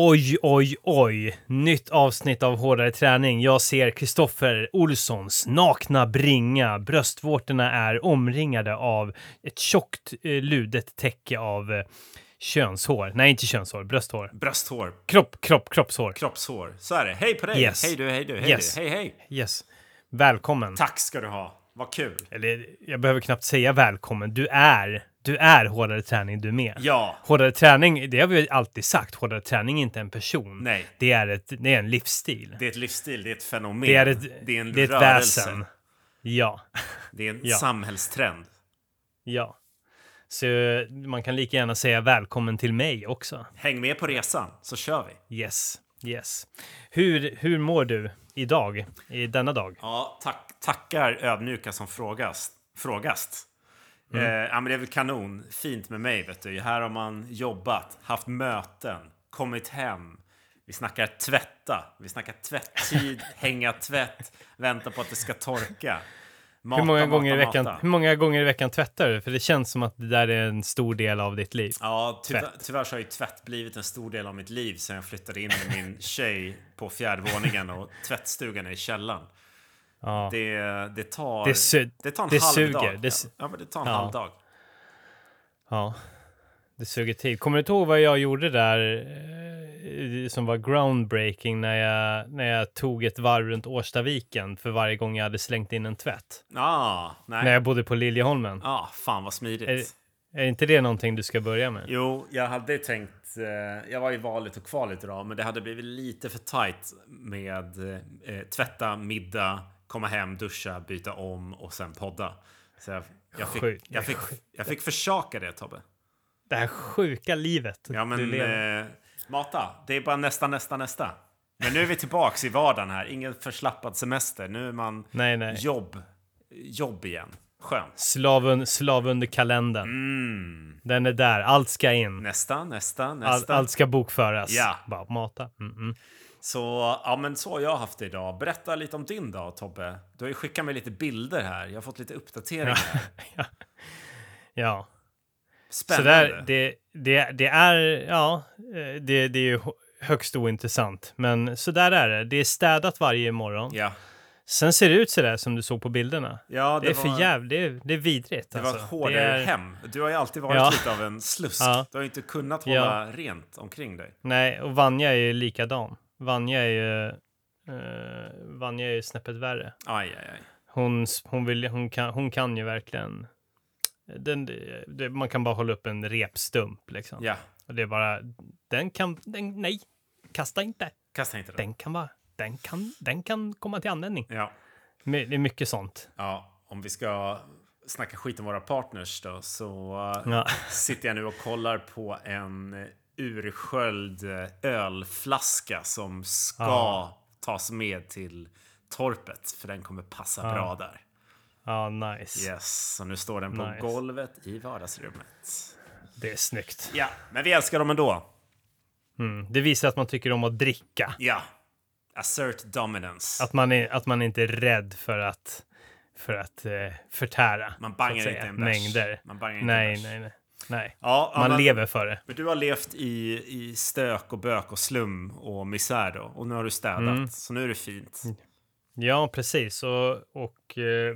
Oj, oj, oj. Nytt avsnitt av Hårdare träning. Jag ser Kristoffer Olssons nakna bringa. Bröstvårtorna är omringade av ett tjockt, eh, ludet täcke av eh, könshår. Nej, inte könshår. Brösthår. Brösthår, Kropp, kropp, kroppshår. kroppshår. Så är det. Hej på dig! Yes. Hej du, hej du, hej Yes. du. Hej, hej! Yes. Välkommen. Tack ska du ha. Vad kul. Eller, jag behöver knappt säga välkommen. Du är, du är Hårdare träning du med. Ja. Hårdare träning, det har vi alltid sagt. Hårdare träning är inte en person. Nej. Det är, ett, det är en livsstil. Det är ett livsstil, det är ett fenomen. Det är ett, det är en det är rörelse. väsen. Ja, Det är en Ja. samhällstrend. ja. Så man kan lika gärna säga välkommen till mig också. Häng med på resan, så kör vi. Yes, yes. Hur, hur mår du idag, i denna dag? Ja, tack, tackar ödmjuka som frågas. frågast. Eh, ja, men det är väl kanon. Fint med mig, vet du. Här har man jobbat, haft möten, kommit hem. Vi snackar tvätta. Vi snackar tvätttid, hänga tvätt, vänta på att det ska torka. Mata, hur, många mata, gånger i veckan, mata. hur många gånger i veckan tvättar du? För det känns som att det där är en stor del av ditt liv. Ja, tyvärr, tyvärr så har ju tvätt blivit en stor del av mitt liv sen jag flyttade in med min tjej på fjärde våningen och tvättstugan är i källaren. Ja. Det, det tar... Det det tar en det halv suger. dag. Det ja, men det tar en Ja. halv dag. Ja, det suger tid. Kommer du inte ihåg vad jag gjorde där eh, som var groundbreaking när jag, när jag tog ett varv runt Årstaviken för varje gång jag hade slängt in en tvätt? Ah, nej. När jag bodde på Liljeholmen. Ah, fan vad smidigt. Är, är inte det någonting du ska börja med? Jo, jag hade tänkt... Eh, jag var i valet och kvalet idag, men det hade blivit lite för tight med eh, tvätta, middag, komma hem, duscha, byta om och sen podda. Så jag, jag, fick, Sjukt. jag, fick, jag fick försaka det, Tobbe. Det här sjuka livet Ja, men eh, Mata, det är bara nästa, nästa, nästa. Men nu är vi tillbaks i vardagen här. Ingen förslappad semester. Nu är man Nej, nej. jobb, jobb igen. Skönt. Slav, slav under kalendern. Mm. Den är där. Allt ska in. Nästa, nästa, All, nästa. allt ska bokföras. Ja. Bara mata. Mm -mm. Så, ja men så har jag haft det idag. Berätta lite om din dag, Tobbe. Du har ju skickat mig lite bilder här. Jag har fått lite uppdateringar. Ja. Så Spännande. där, det, det, det är, ja, det, det är ju högst ointressant. Men så där är det. Det är städat varje morgon. Ja, Sen ser det ut så där som du såg på bilderna. ja Det, det, är för var, jävligt, det är, det är vidrigt. det var alltså. ett hårdare är- hem. Du har ju alltid varit Ja. lite av en slusk. Ja. Du har ju inte kunnat Ja. hålla rent omkring dig. Nej, och Vanja är ju likadan. Vanja är ju, uh, Vanja är ju snäppet värre. Aj, aj, aj. Hon, hon, vill, hon, kan, hon kan ju verkligen... Den, det, man kan bara hålla upp en repstump liksom. Ja, Och det är bara, den kan, den, nej, kasta inte. kasta inte det. Den kan vara, den kan, den kan komma till användning. Ja. My- Det är mycket sånt. ja, om vi ska snacka skit om våra partners då, så Ja. sitter jag nu och kollar på en ursköljd uh, ölflaska som ska Ja. tas med till torpet, för den kommer passa Ja. bra där. Ja, nice. Yes, så nu står den på Nice. golvet i vardagsrummet. Det är snyggt. Ja, men vi älskar dem ändå. Mm. Det visar att man tycker om att dricka. Ja. Assert dominance. Att man, är, att man inte är rädd för att, för att eh, förtära. Man bangar inte en bärs. mängder. Man bangar inte en Nej, bärs. nej, nej. Nej. Ja, Man men, lever för det. Men du har levt i, i stök och bök och slum och misär då. Och nu har du städat. Mm. Så nu är det fint. Ja, precis. Och, och eh,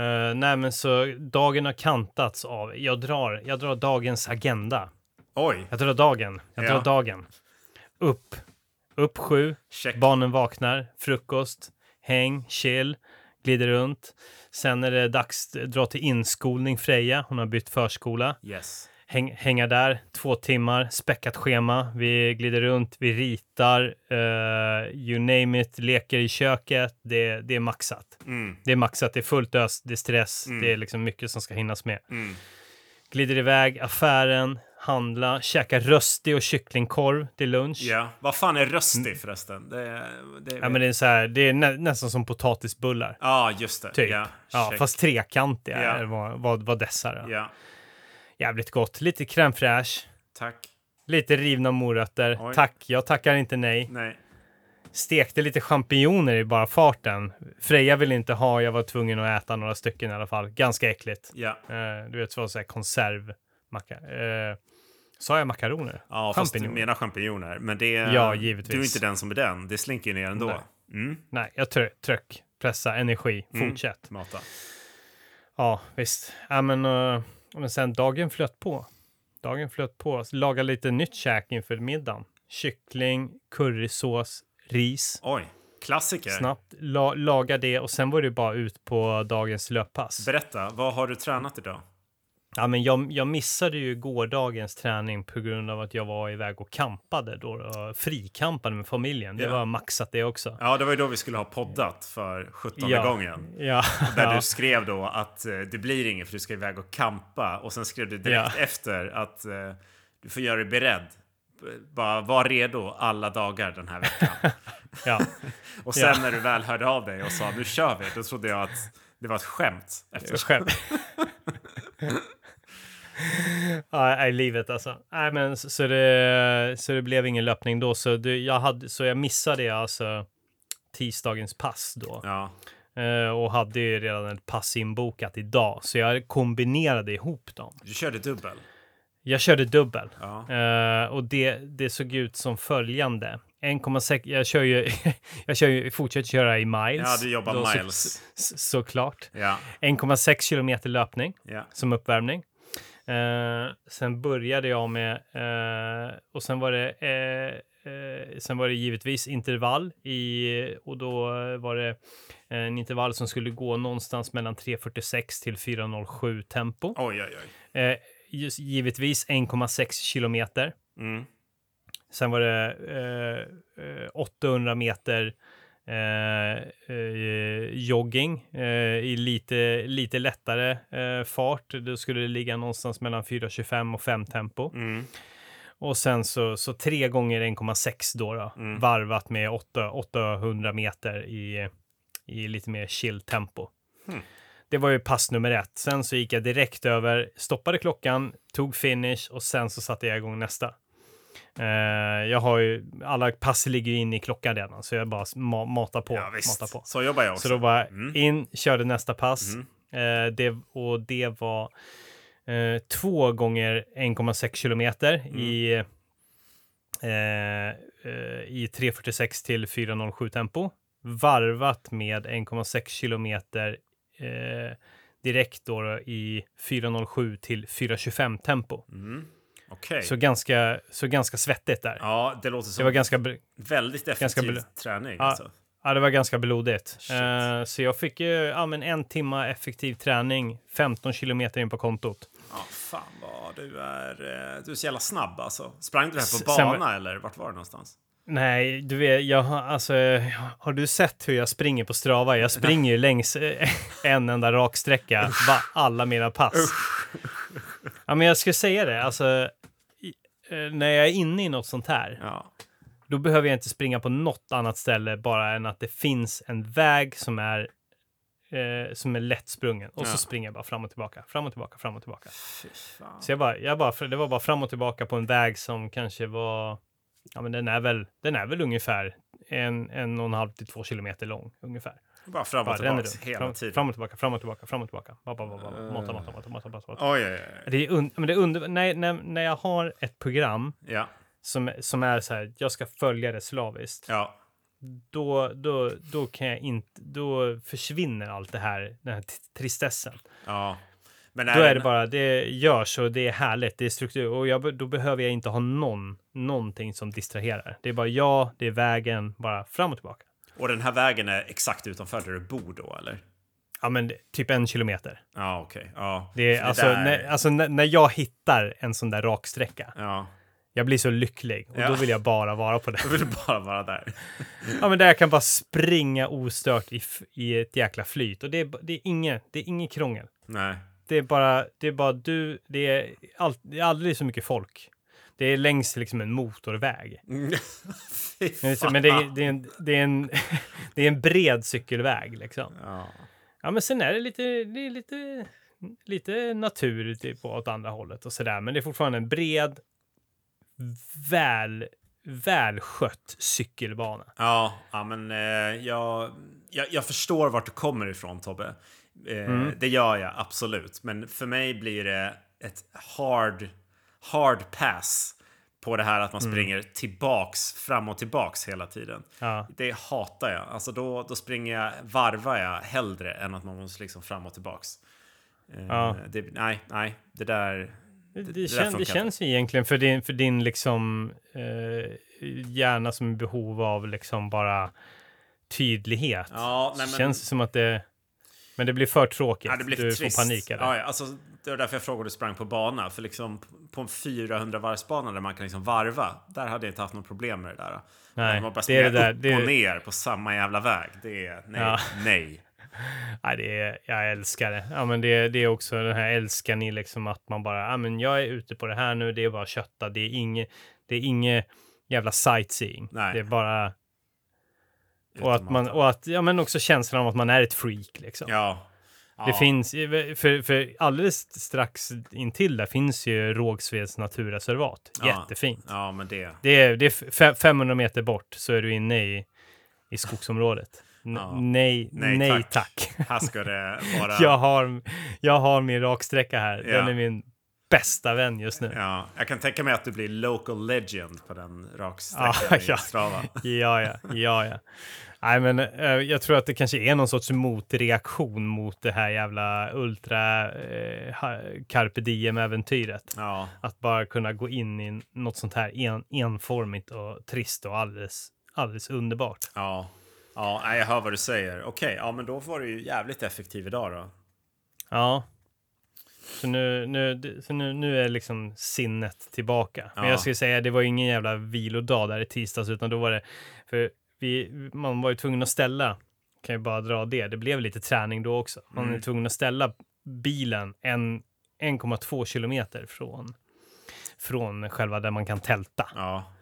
eh, nej, men så dagen har kantats av. Jag drar, jag drar dagens agenda. Oj, Jag drar dagen. Jag Ja. drar dagen. Upp. Upp sju. check. Barnen vaknar. Frukost. Häng. Chill. Glider runt. Sen är det dags att dra till inskolning Freja. Hon har bytt förskola. Yes. Häng, hänga där. Två timmar. Späckat schema. Vi glider runt. Vi ritar. eh, you name it. Leker i köket. Det, det är maxat. Mm, Det är maxat. Det är fullt ös. Det är stress. Mm. Det är liksom mycket som ska hinnas med. mm. Glider iväg. Affären. Handla. Käka röstig och kycklingkorv till lunch. Ja. Vad fan är röstig förresten? Det, det, Mm. Ja, men det är så här, det är nä nästan som potatisbullar. Ja, just det. Typ. Ja, Ja, fast trekantiga Ja. är vad, vad, vad dessa är. Ja, Jävligt gott. Lite crème fraîche. tack. Lite rivna morötter. Oj. Tack, jag tackar inte nej. Nej. Stekte lite champinjoner i bara farten. Freja vill inte ha, jag var tvungen att äta några stycken i alla fall. Ganska äckligt. Ja. Eh, du vet, så var så här konservmacka. Eh, Sa jag makaroner? Ja, fast du menar champinjoner. Men det, Ja, givetvis. du är inte den som är den. Det slinker ner ändå. Nej. Mm, Nej, jag trö- tryck, pressa, energi, Mm. fortsätt. mata. Ja, visst. Ja, men, eh, men sen dagen flöt på. Dagen flöt på. Laga lite nytt käk inför middagen. Kyckling, currysås, ris. Oj, klassiker. Snabbt la, laga det och sen var det bara ut på dagens löppass. Berätta, vad har du tränat idag? Ja, men jag, jag missade ju gårdagens träning på grund av att jag var iväg och kampade då, då frikampade med familjen. Det Ja. var maxat det också. Ja, det var ju då vi skulle ha poddat för 17 Ja. gången. Ja, Där ja. du skrev då att eh, det blir inget för du ska iväg och kampa. Och sen skrev du direkt efter att eh, du får göra dig beredd. Bara var redo alla dagar den här veckan. ja. och sen när du väl hörde av dig och sa nu kör vi, då trodde jag att det var ett skämt. Efter själv. Ja, i livet alltså. Nej, men så, så, det, så det blev ingen löpning då. Så, det, jag, hade, så jag missade alltså tisdagens pass då. Ja, Eh, och hade ju redan ett pass inbokat idag. Så jag kombinerade ihop dem. du körde dubbel. Jag körde dubbel. Ja. Eh, och det, det såg ut som följande. 1,6, jag kör ju, jag kör ju, fortsätter köra i miles. ja, du jobbar Då så- miles. Så, såklart. Ja, 1,6 kilometer löpning ja. som uppvärmning. Eh, sen började jag med, eh, och sen var det, eh, eh, sen var det givetvis intervall i, och då var det en intervall som skulle gå någonstans mellan 3.46 till 4.07 tempo. Oj, oj, oj. Eh, just, givetvis 1,6 kilometer. Mm. Sen var det eh, eh, 800 meter eh, eh, jogging eh, i lite, lite lättare eh, fart. Då skulle det ligga någonstans mellan 4.25 och 5 tempo. Mm. Och sen så, så tre gånger 1,6 då, då Mm. varvat med 8, 800 meter i, i lite mer chill tempo. Hmm. Det var ju pass nummer ett. Sen så gick jag direkt över, stoppade klockan, tog finish och sen så satte jag igång nästa. Eh, jag har ju, alla pass ligger ju in i klockan redan, så jag bara ma matar på. Ja, matar på. Så jobbar jag också. Så då bara Mm. in, körde nästa pass. Mm. Eh, det, och det var eh, två gånger 1,6 kilometer Mm. i, eh, eh, i 3.46 till 4.07 tempo. Varvat med 1,6 kilometer eh, direkt då, då i 4.07 till 4.25 tempo. Mm. Okej. Så, ganska, så ganska svettigt där. Ja, det låter Det som var ganska, väldigt ganska effektiv bl- träning. Ja. Alltså. Ja, det var ganska blodigt. Eh, så jag fick ju ja, men en timma effektiv träning, 15 kilometer in på kontot. Ja, fan vad du är. eh, Du är så jävla snabb alltså. Sprang du det här på sen- bana eller vart var det någonstans? Nej, du vet, jag har, alltså, har du sett hur jag springer på Strava? Jag springer ju längs eh, en enda raksträcka alla mina pass. Ja, men jag ska säga det, alltså, i, eh, när jag är inne i något sånt här, Ja. då behöver jag inte springa på något annat ställe bara än att det finns en väg som är eh, som är lättsprungen och Ja. så springer jag bara fram och tillbaka, fram och tillbaka, fram och tillbaka. Fy fan. Så jag bara, jag bara, det var bara fram och tillbaka på en väg som kanske var, ja men den är väl, den är väl ungefär en, en och en halv till två kilometer lång ungefär. Bara fram och tillbaka hela Fram, tiden. fram och tillbaka, fram och tillbaka, fram och tillbaka. Bara, bara, bara, bara. Eh. Mata, mata, mata, mata, mata. Oj, oj, oj. Det är, un, men det är under, när, när, när jag har ett program Ja, som, som är så här, jag ska följa det slaviskt, ja. då, då, då kan jag inte, då försvinner allt det här, den här t- tristessen. ja. Men Då är det bara, det görs och det är härligt, det är struktur och jag, då behöver jag inte ha någon, någonting som distraherar. Det är bara jag, det är vägen, bara fram och tillbaka. Och den här vägen är exakt utanför där du bor då, eller? Ja, men det- typ en kilometer. Ja, okej. Ja. Det är, För alltså, där- när, alltså när, när jag hittar en sån där raksträcka, Ja, jag blir så lycklig och Ja. då vill jag bara vara på det. då vill bara vara där. Ja, men där jag kan bara springa ostört i, i ett jäkla flyt och det är, det är inget, det är inget krångel. Nej. Det är bara, det är bara du, det är, allt, det är aldrig så mycket folk. Det är längs liksom en motorväg. Fy Men det, är, det, är en, det, är en, det är en bred cykelväg liksom. Ja. Ja, men sen är det lite, det är lite, lite natur typ åt andra hållet och sådär. Men det är fortfarande en bred, väl, välskött cykelbana. Ja, ja men eh, jag, jag, jag förstår vart du kommer ifrån Tobbe. Eh, Mm. Det gör jag absolut. Men för mig blir det ett hard, hard pass på det här att man Mm. springer tillbaks, fram och tillbaks hela tiden. Ja. Det hatar jag. Alltså då, då springer jag, varvar jag hellre än att man måste liksom fram och tillbaks. Eh, Ja. Det, nej, nej, det där... Det, det det, kän, det känns ju egentligen för din, för din liksom eh, hjärna som är behov av liksom bara tydlighet. Ja, nej, men, Känns det som att det... Men det blir för tråkigt. ja, det blir du trist. får panik det. Ja, alltså, det var därför jag frågade du sprang på bana. För liksom på en 400 varvsbana där man kan liksom varva, där hade jag inte haft något problem med det där. Nej, man bara det är det där. upp Det är, och ner på samma jävla väg. Det är nej, Ja. nej. nej, det är, jag älskar det. Ja, men det, det är också den här älskar ni liksom att man bara, ja, men jag är ute på det här nu, det är bara kötta, det är inget, det är inget jävla sightseeing. Nej. Det är bara, och att man, och att, ja men också känslan av att man är ett freak liksom. Ja. Det Ja. finns, för, för alldeles strax intill där finns ju Rågsveds naturreservat. Ja. Jättefint. Ja, men det... Det är, det är fe- 500 meter bort så är du inne i, i skogsområdet. N- Ja. Nej, nej, Nej, tack. tack. Här ska det vara... jag, har, jag har min raksträcka här. Den är min bästa vän just nu. Ja, jag kan tänka mig att du blir local legend på den raksträckan ja. i Strava. Ja, ja, ja, ja. Nej, men eh, jag tror att det kanske är någon sorts motreaktion mot det här jävla ultra ha- carpe diem-äventyret. Ja, Att bara kunna gå in i något sånt här en, enformigt och trist och alldeles, alldeles underbart. ja. Ja, jag hör vad du säger. Okej, ja men då var du ju jävligt effektiv idag då. Ja. Så nu, nu, så nu, nu är liksom sinnet tillbaka. Men Ja. jag skulle säga det var ingen jävla vilodag där i tisdags, utan då var det, för vi, man var ju tvungen att ställa, kan ju bara dra det, det blev lite träning då också. Man är Mm. tvungen att ställa bilen en 1,2 kilometer från, från själva där man kan tälta. Ja,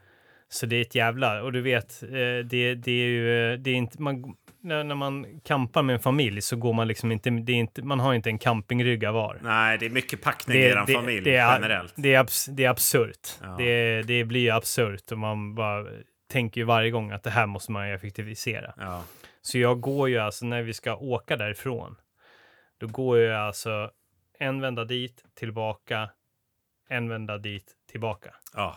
Så det är ett jävla, och du vet, eh, det, det är ju, eh, det är inte, man, när, när man campar med en familj så går man liksom inte, det är inte man har inte en campingrygga var. nej, det är mycket packning i eran familj det är, generellt. Det är, abs, det är absurt. Ja. Det, det blir absurt och man bara tänker ju varje gång att det här måste man ju effektivisera. Ja, Så jag går ju alltså när vi ska åka därifrån, då går jag alltså en vända dit, tillbaka, en vända dit, tillbaka. ja.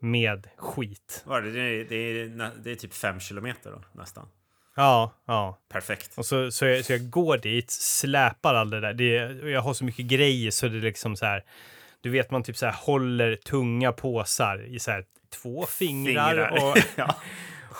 Med skit. Det? Det är, det, är, det är typ fem kilometer då, nästan. Ja, ja. Perfekt. Och så, så, jag, så jag går dit, släpar all det där. Det, jag har så mycket grejer så det är liksom så här. Du vet, man typ så här håller tunga påsar i så här två fingrar. Och, ja.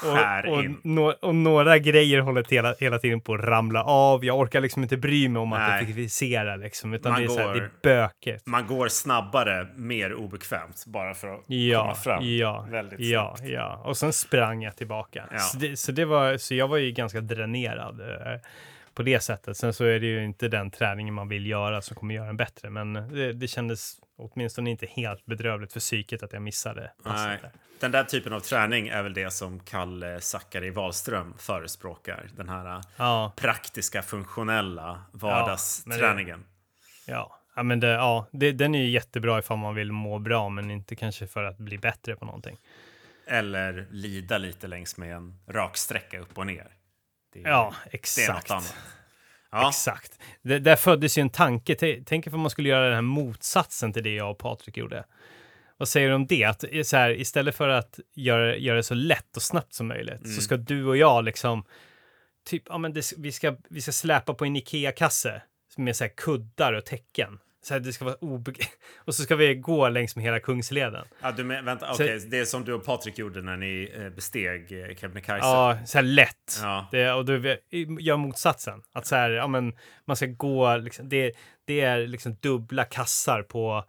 Skär och, och, in. nå- och några grejer håller hela, hela tiden på att ramla av. Jag orkar liksom inte bry mig om att Nej. effektivisera liksom, utan Man det är, så här, det är går- bökigt. Man går snabbare, mer obekvämt, bara för att komma Ja, fram. ja, Väldigt ja, snabbt. ja. Och sen sprang jag tillbaka. Ja. Så, det, så, det var, så jag var ju ganska dränerad eh, på det sättet. Sen så är det ju inte den träningen man vill göra som kommer göra en bättre. Men det, det kändes åtminstone inte helt bedrövligt för psyket att jag missade passet där. Den där typen av träning är väl det som Kalle Zackari Wahlström förespråkar. Den här äh, Ja, praktiska, funktionella vardagsträningen. ja. Ja, men det, ja det, den är ju jättebra ifall man vill må bra, men inte kanske för att bli bättre på någonting. Eller lida lite längs med en rak sträcka upp och ner. Det Ja, det är exakt. något annat. Ja, Exakt. Det, där föddes ju en tanke. T- Tänk ifall man skulle göra den här motsatsen till det jag och Patrik gjorde. Vad säger du om det? Att eh, så här, istället för att göra, göra det så lätt och snabbt som möjligt Mm. så ska du och jag liksom typ, ja men det, vi, ska, vi ska släpa på en Ikea-kasse med så här kuddar och täcken. Så här, det ska vara och så ska vi gå längs med hela Kungsleden. ja du men, vänta, Så- okej, det är som du och Patrik gjorde när ni eh, besteg eh, Kebnekaise. Ja, så här lätt. Ja. Det, och du gör motsatsen. Att så här, ja men man ska gå, liksom, det, det är liksom dubbla kassar på,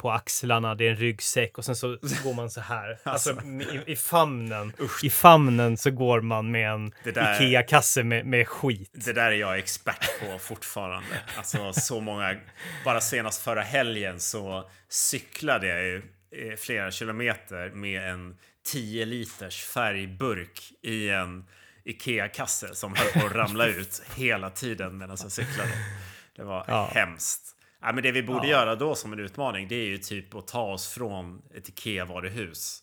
på axlarna, det är en ryggsäck och sen så går man så här. Alltså, i, i famnen. I famnen så går man med en Ikea-kasse med, med skit. Det där är jag expert på fortfarande. Alltså så många... Bara senast förra helgen så cyklade jag ju eh, flera kilometer med en 10 liters färgburk i en Ikea-kasse som höll på att ramla ut hela tiden medan jag cyklade. Det var Ja. hemskt. Ja, men det vi borde Ja. göra då som en utmaning det är ju typ att ta oss från ett Ikea-varuhus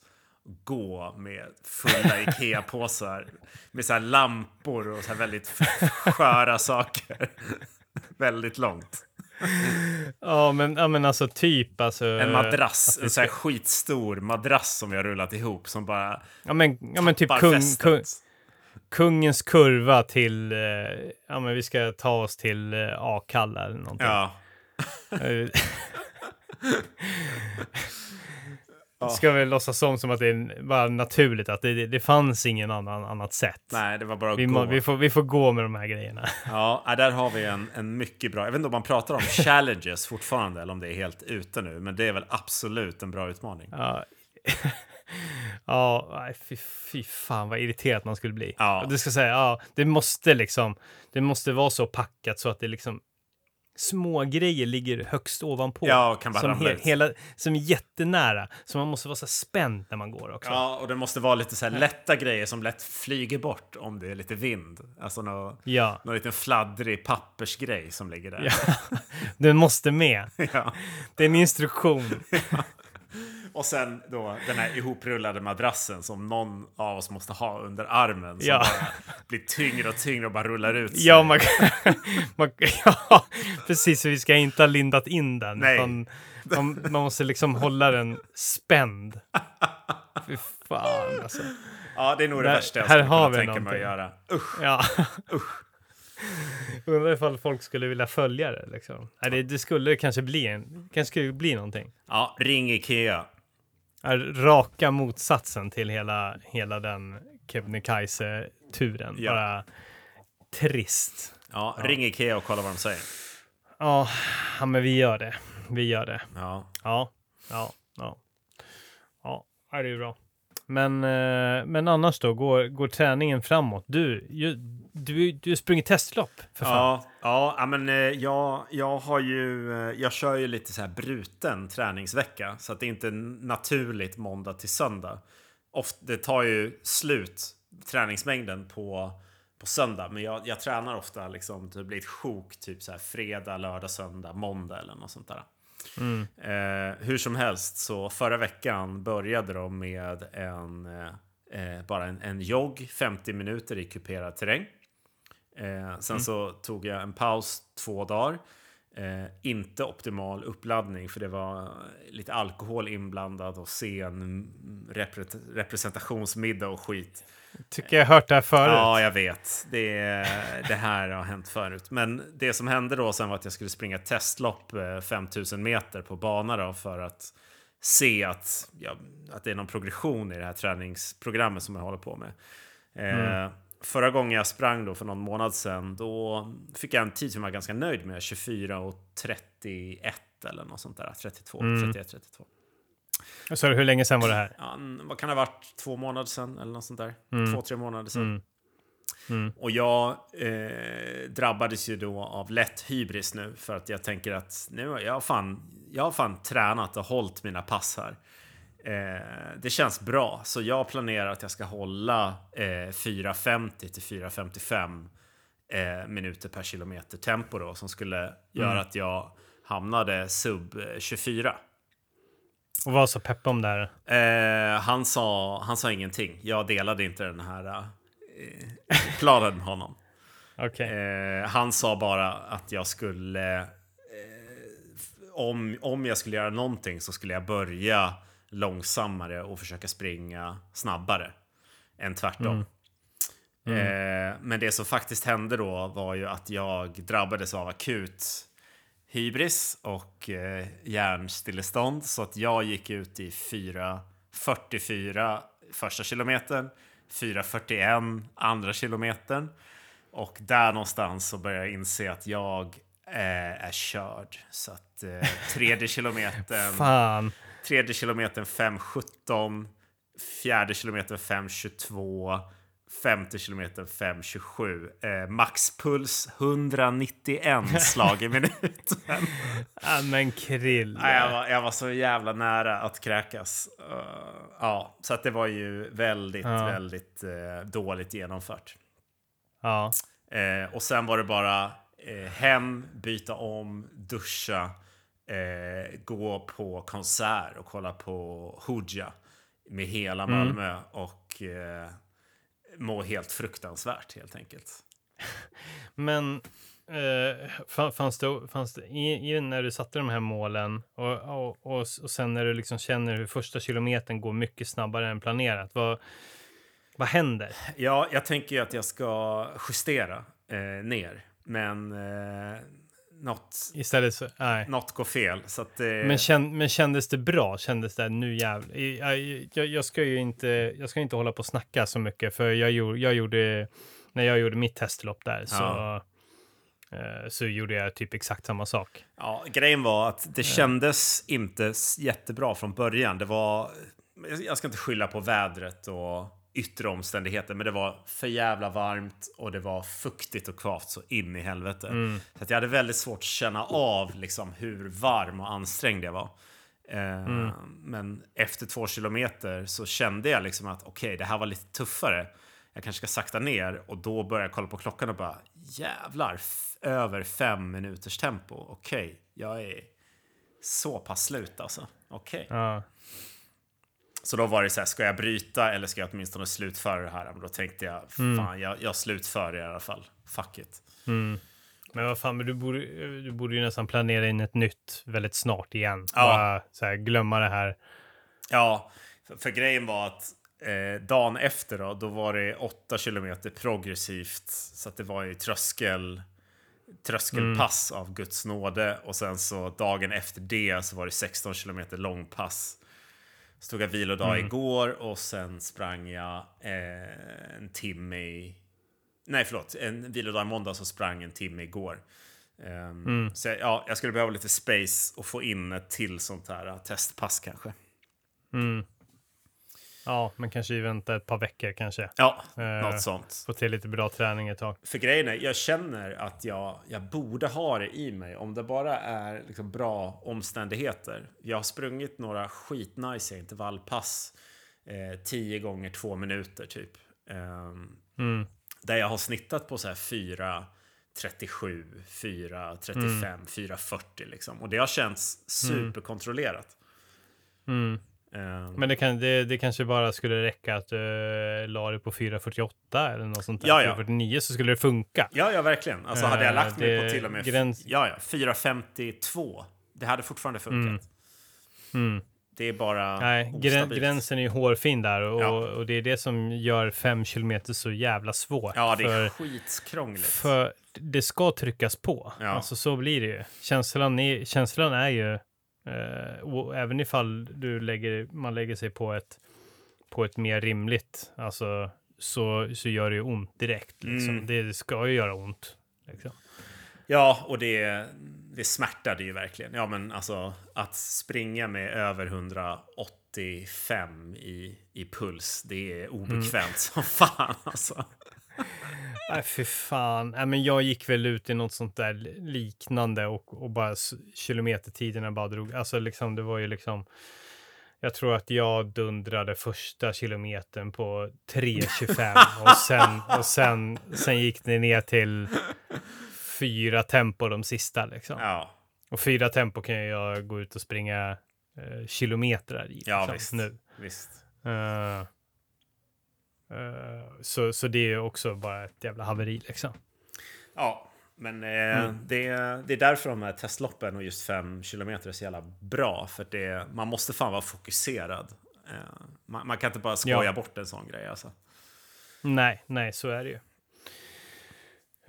gå med fulla Ikea-påsar med så här lampor och så här väldigt sköra saker. väldigt långt. ja, men, ja, men alltså typ alltså. En madrass, en sån här skitstor madrass som vi har rullat ihop som bara Ja, men, ja, men typ kung, kung, kungens kurva till, eh, ja men vi ska ta oss till eh, Akalla eller någonting. Ja. Eh, Ja. Ska vi låtsas som, som att det är bara naturligt, att det, det, det fanns ingen annan annat sätt. Nej, det var bara att Vi, gå. må, vi, får, vi får gå med de här grejerna. Ja, ja, där har vi en, en mycket bra... Jag vet inte om man pratar om challenges fortfarande eller om det är helt ute nu, men det är väl absolut en bra utmaning. Ja, ja fy, fy fan vad irriterat man skulle bli. Ja. Du ska säga, ja, det måste liksom, det måste vara så packat så att det liksom små grejer ligger högst ovanpå. Ja, och kan bara som, he, ut. hela, som är jättenära. Så man måste vara så spänd när man går också. Ja, och det måste vara lite så här lätta grejer som lätt flyger bort om det är lite vind. Alltså någon, Ja, någon liten fladdrig pappersgrej som ligger där. ja. den måste med. Ja. Det är en instruktion. Och sen då den här ihoprullade madrassen som någon av oss måste ha under armen. Som Ja. blir tyngre och tyngre och bara rullar ut sig. Ja, man, man, ja, precis. Vi ska inte ha lindat in den. Nej. utan Man, man måste liksom hålla den spänd. Fy fan alltså. Ja, det är nog det Där- värsta jag skulle kunna tänka mig att göra. Usch. Ja. Undrar ifall folk skulle vilja följa det. Liksom. Nej, det, det skulle kanske bli, en, kanske skulle bli någonting. Ja, ring Ikea. Är Raka motsatsen till hela, hela den Kebnekaise-turen. Ja. Bara trist. Ja, ring Ikea och kolla vad de säger. Ja, ja, men vi gör det. Vi gör det. Ja. Ja, ja, ja. Ja, ja, det är bra. Men, eh, men annars då, går, går träningen framåt? Du, ju, du, du springer sprungit testlopp för fan. Ja, ja, men eh, jag, jag har ju, eh, jag kör ju lite så här bruten träningsvecka så att det är inte naturligt måndag till söndag. Oft, det tar ju slut träningsmängden på, på söndag, men jag, jag tränar ofta liksom, typ, det blir ett sjok typ så här fredag, lördag, söndag, måndag eller något sånt där. Mm. Eh, hur som helst, så förra veckan började de med en, eh, eh, bara en, en jogg, 50 minuter i kuperad terräng. Eh, sen så tog jag en paus två dagar. Eh, inte optimal uppladdning för det var lite alkohol inblandad och sen repre- representationsmiddag och skit. Tycker jag har hört det här förut. Ja, jag vet. Det, det här har hänt förut. Men det som hände då sen var att jag skulle springa testlopp eh, 5000 meter på bana då för att se att, ja, att det är någon progression i det här träningsprogrammet som jag håller på med. Eh, Förra gången jag sprang då för någon månad sedan, då fick jag en tid som jag var ganska nöjd med. 24 och 31 eller något sånt där. 32, 31, 32. Så hur länge sedan var det här? Ja, vad kan det ha varit? Två månader sedan eller något sånt där. Två, tre månader sedan. Mm. Mm. Och jag eh, drabbades ju då av lätt hybris nu för att jag tänker att nu har jag fan, jag har fan tränat och hållit mina pass här. Eh, det känns bra, så jag planerar att jag ska hålla eh, 4.50 till 4.55 eh, minuter per kilometer tempo då som skulle göra att jag hamnade sub eh, 24. Och vad sa Peppe om det här? Eh, han, sa, han sa ingenting. Jag delade inte den här eh, planen med honom. Okej. Eh, han sa bara att jag skulle... Eh, om, om jag skulle göra någonting så skulle jag börja långsammare och försöka springa snabbare än tvärtom. Eh, men det som faktiskt hände då var ju att jag drabbades av akut hybris och eh, hjärnstillestånd. Så att jag gick ut i 4.44 första kilometern, 4.41 andra kilometern. Och där någonstans så började jag inse att jag eh, är körd. Så att eh, tredje kilometern, Fan. tredje kilometern 5.17, fjärde kilometern 5.22, femte kilometern 5.27. Eh, maxpuls 191 slag i minuten. Ja, men krill. Nej, jag, var, jag var så jävla nära att kräkas. Uh, ja, så att det var ju väldigt, Ja. väldigt eh, dåligt genomfört. Ja. Eh, och sen var det bara eh, hem, byta om, duscha, eh, gå på konsert och kolla på Hooja med hela Mm. Malmö och eh, må helt fruktansvärt helt enkelt. Men eh, fanns det, fanns det i, i, när du satte de här målen och, och, och, och sen när du liksom känner hur första kilometern går mycket snabbare än planerat, vad, vad händer? Ja, jag tänker ju att jag ska justera eh, ner, men eh, något, Istället så, nej. något går fel. Så att, eh, Men, kän, men kändes det bra? Kändes det nu jävlar? Jag, jag, jag ska ju inte, jag ska inte hålla på och snacka så mycket, för jag gjorde, jag gjorde när jag gjorde mitt testlopp där så, Ja. eh, så gjorde jag typ exakt samma sak. Ja, grejen var att det kändes inte jättebra från början. Det var... Jag ska inte skylla på vädret och yttre omständigheter, men det var för jävla varmt och det var fuktigt och kvavt så in i helvete. Så att jag hade väldigt svårt att känna av liksom, hur varm och ansträngd jag var. Eh, Men efter två kilometer så kände jag liksom att okej, det här var lite tuffare. Jag kanske ska sakta ner och då började jag kolla på klockan och bara jävlar, över fem minuters tempo. Okej, jag är så pass slut alltså. Okej. Ja. Så då var det så här, ska jag bryta eller ska jag åtminstone slutföra det här? Men då tänkte jag, fan, jag, jag slutför det i alla fall. Fuck it. Men vad fan, men du borde, du borde ju nästan planera in ett nytt väldigt snart igen. Ja. Bara så här, glömma det här. Ja, för, för grejen var att eh, dagen efter då, då var det 8 kilometer progressivt. Så att det var ju tröskel, tröskelpass av Guds nåde. Och sen så dagen efter det så var det 16 kilometer långpass. Så tog jag vilodag igår och sen sprang jag eh, en timme i... Nej, förlåt. En vilodag i måndag så sprang en timme igår. Ehm, Så jag- ja, jag skulle behöva lite space och få in ett till sånt här eh, testpass kanske. Ja, men kanske vänta ett par veckor kanske. Ja, Eh, något sånt. Få till lite bra träning ett tag. För grejen är, jag känner att jag, jag borde ha det i mig om det bara är liksom bra omständigheter. Jag har sprungit några skitnice intervallpass. Eh, 10 gånger två minuter typ. Ehm, Där jag har snittat på så här 4, 37, 4, 35, 4, 40 liksom. Och det har känts superkontrollerat. Ehm, Men det, kan, det, det kanske bara skulle räcka att du la det på 4.48 eller något sånt där. Ja, ja. 4.49 så skulle det funka. Ja, ja, verkligen. Alltså hade jag Eh, lagt mig på till och med gräns- ja, ja, 4.52, det hade fortfarande funkat. Det är bara Mm. Nej, ostabilt. gränsen är ju hårfin där och, Ja. och det är det som gör 5 kilometer så jävla svårt. Ja, det är för, skitkrångligt. för det ska tryckas på. Ja. Alltså så blir det ju. Känslan är, känslan är ju, eh, och även ifall du lägger, man lägger sig på ett, på ett mer rimligt, alltså så, så gör det ju ont direkt. Liksom. Mm. Det ska ju göra ont. Liksom. Ja, och det, det smärtade ju verkligen. Ja, men alltså att springa med över 185 i, i puls, det är obekvämt Mm. som fan alltså. Nej, fy fan. Nej, men jag gick väl ut i något sånt där liknande och, och bara kilometertiderna bara drog. Alltså liksom, det var ju liksom. Jag tror att jag dundrade första kilometern på 3.25 och sen och sen sen gick det ner till fyra tempo de sista liksom. Ja, Och fyra tempo kan jag gå ut och springa eh, kilometrar i. ja liksom, visst. Nu. visst. Eh, så, så det är också bara ett jävla haveri liksom. Ja, men eh, Mm. det, det är därför de här testloppen och just 5 kilometer är så jävla bra. För det, man måste fan vara fokuserad. Eh, man, man kan inte bara skoja Ja. bort en sån grej alltså. Nej, nej, så är det ju.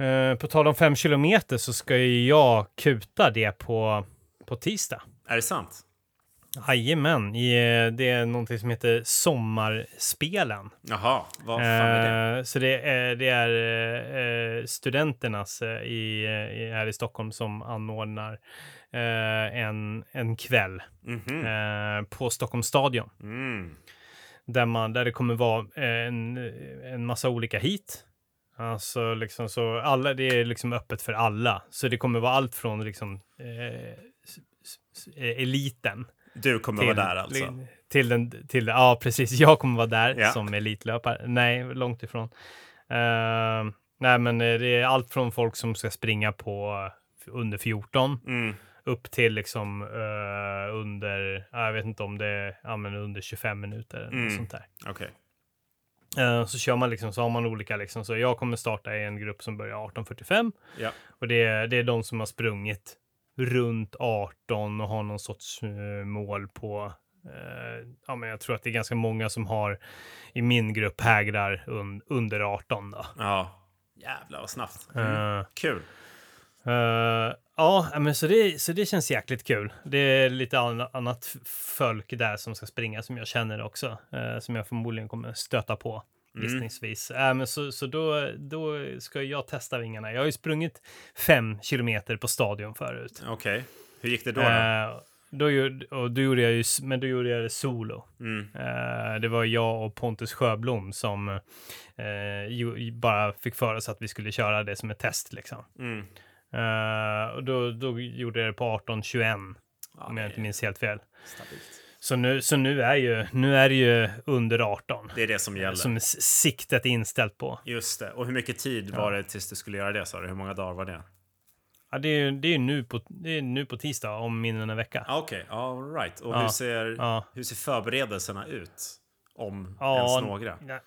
Eh, på tal om fem kilometer så ska ju jag kuta det på, på tisdag. Är det sant? Jajamän, eh, det är någonting som heter Sommarspelen. Jaha, vad fan är det? Eh, så det är, det är eh, studenternas eh, i, här i Stockholm som anordnar eh, en, en kväll Mhm. eh, på Stockholms stadion. Mm. där, man, där det kommer vara en, en massa olika hit. Alltså liksom så alla, det är liksom öppet för alla. Så det kommer vara allt från liksom eh, eh, eliten Du kommer vara där alltså? Till den, till, ja, precis. Jag kommer vara där Ja. som elitlöpare. Nej, långt ifrån. Eh, nej, men eh, det är allt från folk som ska springa på eh, under 14 Mm. upp till liksom eh, under, ja, jag vet inte om det är, ja, men under 25 minuter eller Mm. något sånt där. Okej. Eh, så kör man liksom, så har man olika liksom. Så jag kommer starta i en grupp som börjar 18.45 Ja. och det är, det är de som har sprungit runt 18 och har någon sorts eh, mål på eh, ja, men jag tror att det är ganska många som har i min grupp hägrar un, under 18 då. Ja. Jävlar vad snabbt. Mm. Eh, Kul. Eh, ja, men så det, så det känns jäkligt kul. Det är lite an, annat folk där som ska springa som jag känner också, eh, som jag förmodligen kommer stöta på gissningsvis. Eh, men så så då, då ska jag testa vingarna. Jag har ju sprungit fem kilometer på stadion förut. Okej. Hur gick det då? då? Eh, då gjorde, och då gjorde jag ju, men då gjorde jag det solo. Mm. Eh, det var jag och Pontus Sjöblom som eh, ju, bara fick för oss att vi skulle köra det som ett test liksom. Mm. Eh, och då, då gjorde jag det på 18.21 Ja, om jag inte minns helt fel. stabilt. Så nu, så nu, är, ju, nu är det ju under 18 Det är det som gäller. som siktet är inställt på. Just det. Och hur mycket tid var det tills du skulle göra det sa du? Hur många dagar var det? Ja, det är det är nu, på, det är nu på tisdag om mindre än en vecka. Ah, Okej, all right. Och Ja, hur, ser, ja. hur ser förberedelserna ut? Om Ja, ens några? Ja,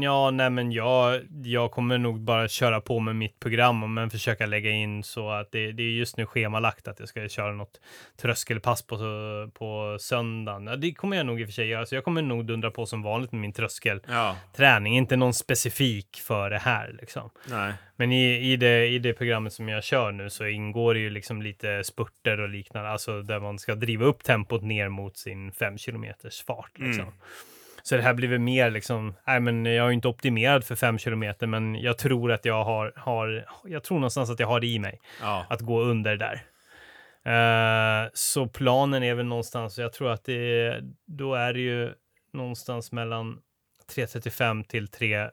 ja nej men jag, jag kommer nog bara köra på med mitt program men försöka lägga in så att det, det är just nu schemalagt att jag ska köra något tröskelpass på, på söndagen. Ja, det kommer jag nog i och för sig göra, så jag kommer nog dundra på som vanligt med min tröskelträning, Ja, inte någon specifik för det här liksom. nej. Men i, i, det, i det programmet som jag kör nu så ingår det ju liksom lite spurter och liknande, alltså där man ska driva upp tempot ner mot sin fem kilometers fart. Liksom. Mm. Så det här blir väl mer liksom, nej men jag är ju inte optimerad för fem kilometer, men jag tror att jag har, har, jag tror någonstans att jag har det i mig Ja, att gå under där. Eh, så planen är väl någonstans, jag tror att det är, då är det ju någonstans mellan 3.35 till 3,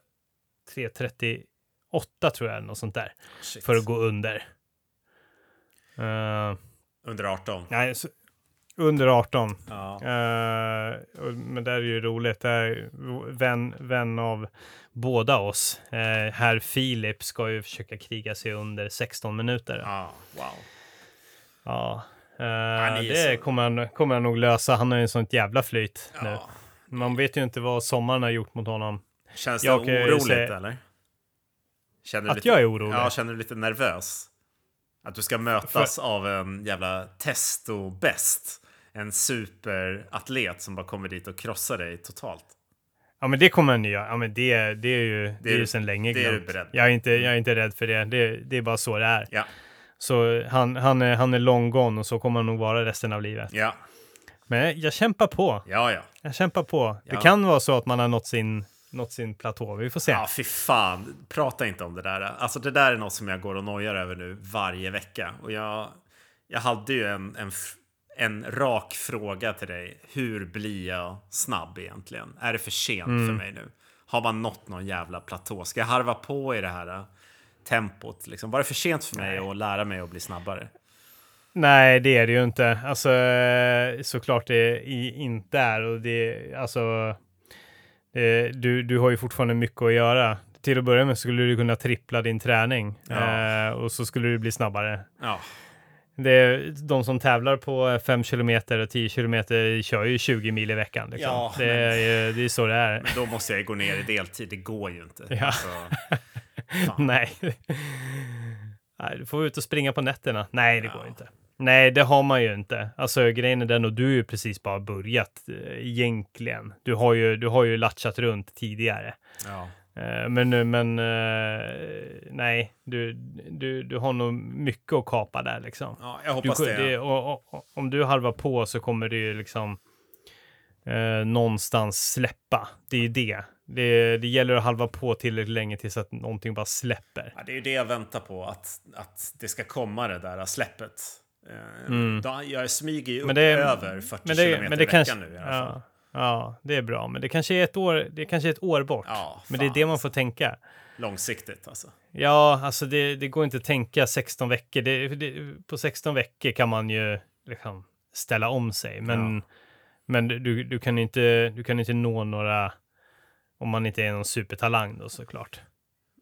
3.38 tror jag, något sånt där, shit. för att gå under. Eh, Under 18. nej, så, under 18. Ja. Och- men det är ju roligt. Det är vän, vän av båda oss. Uh, herr Filip ska ju försöka kriga sig under 16 minuter. ja, wow. Ja. Han är det så- kommer han, kommer han nog lösa. Han har ju en sånt jävla flyt nu. Ja. Man vet ju inte vad sommaren har gjort mot honom. Känns Jag det oroligt säga- eller? Känner Att lite, jag är orolig? Ja, känner du lite nervös? Att du ska mötas av en jävla testo-bäst? En superatlet som bara kommer dit och krossar dig totalt. Ja, men det kommer han ju göra. Ja, men det, det är ju, det är du- ju sedan länge det är du glömt. beredd. Jag är, inte, jag är inte rädd för det. Det, det är bara så det är. Ja, Så han, han, är, han är long gone och så kommer han nog vara resten av livet. ja, Men jag kämpar på. ja, ja. Jag kämpar på. Det Ja. kan vara så att man har nått sin, nått sin platå. Vi får se. Ja, fy fan. Prata inte om det där. Alltså det där är något som jag går och nojar över nu varje vecka. Och jag, jag hade ju en, en, en rak fråga till dig. Hur blir jag snabb egentligen? Är det för sent Mm. för mig nu? Har man nått någon jävla platå? Ska jag harva på i det här äh, tempot? Liksom? Var det för sent för mig att lära mig att bli snabbare? Nej, det är det ju inte. Alltså, eh, såklart det inte är. Och det, alltså, det, du, du har ju fortfarande mycket att göra. Till att börja med skulle du kunna trippla din träning Ja. eh, och så skulle du bli snabbare. Ja, Det är, de som tävlar på 5 kilometer och 10 kilometer kör ju 20 mil i veckan. Liksom. Ja, det, men- är, det är så det är. men då måste jag gå ner i deltid. Det går ju inte. Ja. Alltså. Nej. Nej, du får ut och springa på nätterna. Nej, det Ja. går inte. Nej, det har man ju inte. Alltså grejen är den och du har ju precis bara börjat eh, egentligen. Du har ju, du har ju latchat runt tidigare. Ja. Eh, men nu- men eh, nej, du, du, du har nog mycket att kapa där liksom. ja, jag Du, hoppas det. det och, och, om du halvar på så kommer det ju liksom eh, någonstans släppa. Det är ju det. det. Det gäller att halva på tillräckligt länge tills att någonting bara släpper. Ja, det är ju det jag väntar på, att, att det ska komma det där släppet. Eh, Mm. jag smyger ju upp det- över 40 Men kilometer det, men det i veckan kanske, nu i alla fall. ja, ja, det är bra. Men det kanske är ett år, det kanske är ett år bort. Ja, men det är det man får tänka. Långsiktigt alltså. Ja, alltså det, det går inte att tänka 16 veckor. Det, det, på 16 veckor kan man ju liksom ställa om sig. Men, Ja. men du, du, kan inte, du kan inte nå några, om man inte är någon supertalang då såklart.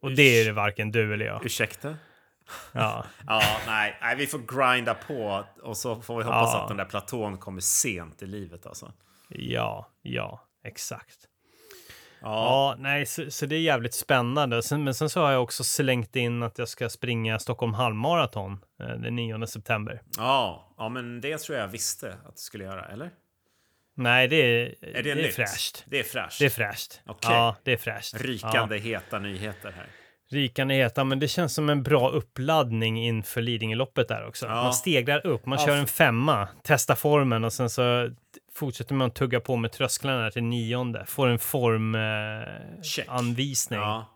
Och det är det varken du eller jag. Ursäkta? Ja, Ja, nej, nej, vi får grinda på och så får vi hoppas Ja. att den där platån kommer sent i livet alltså. Ja, ja, exakt. Ja, nej, så, så det är jävligt spännande. Sen, men sen så har jag också slängt in att jag ska springa Stockholm halvmaraton eh, den 9 september. Ja, ja, men det tror jag visste att du skulle göra, eller? Nej, det är, Är det, det är fräscht. Det är fräscht. Det är fräscht. Okej. Ja, det är fräscht. Rykande heta nyheter här. Ja, rikande heta, men det känns som en bra uppladdning inför Lidingöloppet där också. Ja. Man stegrar upp, man Ja, kör en femma, testar formen och sen så fortsätter man tugga på med trösklarna till nionde. Får en formanvisning. Eh. Ja,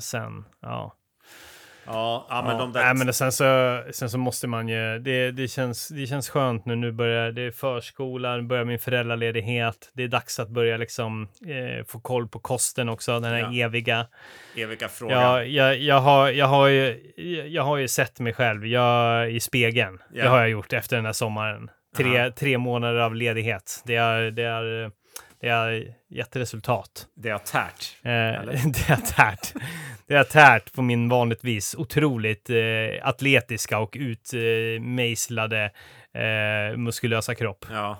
Sen, ja. Ja, ja men ja. de där... Nej, men sen, så, sen så måste man ju, det, det, känns, det känns skönt nu. Nu börjar det är förskolan, börjar min föräldraledighet. Det är dags att börja liksom eh, få koll på kosten också, den här Ja. eviga. Eviga frågan. Ja, jag, jag, har, jag, har ju, jag har ju sett mig själv jag, i spegeln. Ja. Det har jag gjort efter den här sommaren. Tre, tre månader av ledighet. Det är, det är, det är gett resultat. Det har tärt. Eh, det har tärt. Det har tärt på min vanligtvis otroligt eh, atletiska och utmejslade eh, muskulösa kropp. Ja.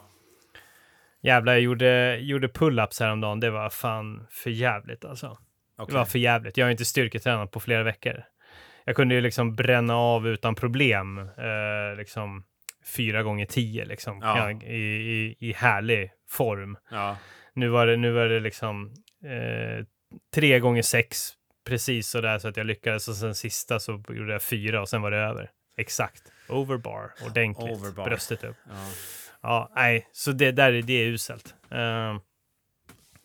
Jävlar, jag gjorde, gjorde pull-ups häromdagen. Det var fan för jävligt alltså. okej. Det var för jävligt. Jag har inte styrketränat på flera veckor. Jag kunde ju liksom bränna av utan problem, eh, liksom fyra gånger tio liksom, Ja. i, i, i härlig form. Ja. Nu var det, nu var det liksom eh, tre gånger sex, precis så där så att jag lyckades och sen sista så gjorde jag fyra och sen var det över. Exakt. Overbar, ordentligt. Overbar. Bröstet upp. Ja. Ja, nej, så det där är- det är uselt. Men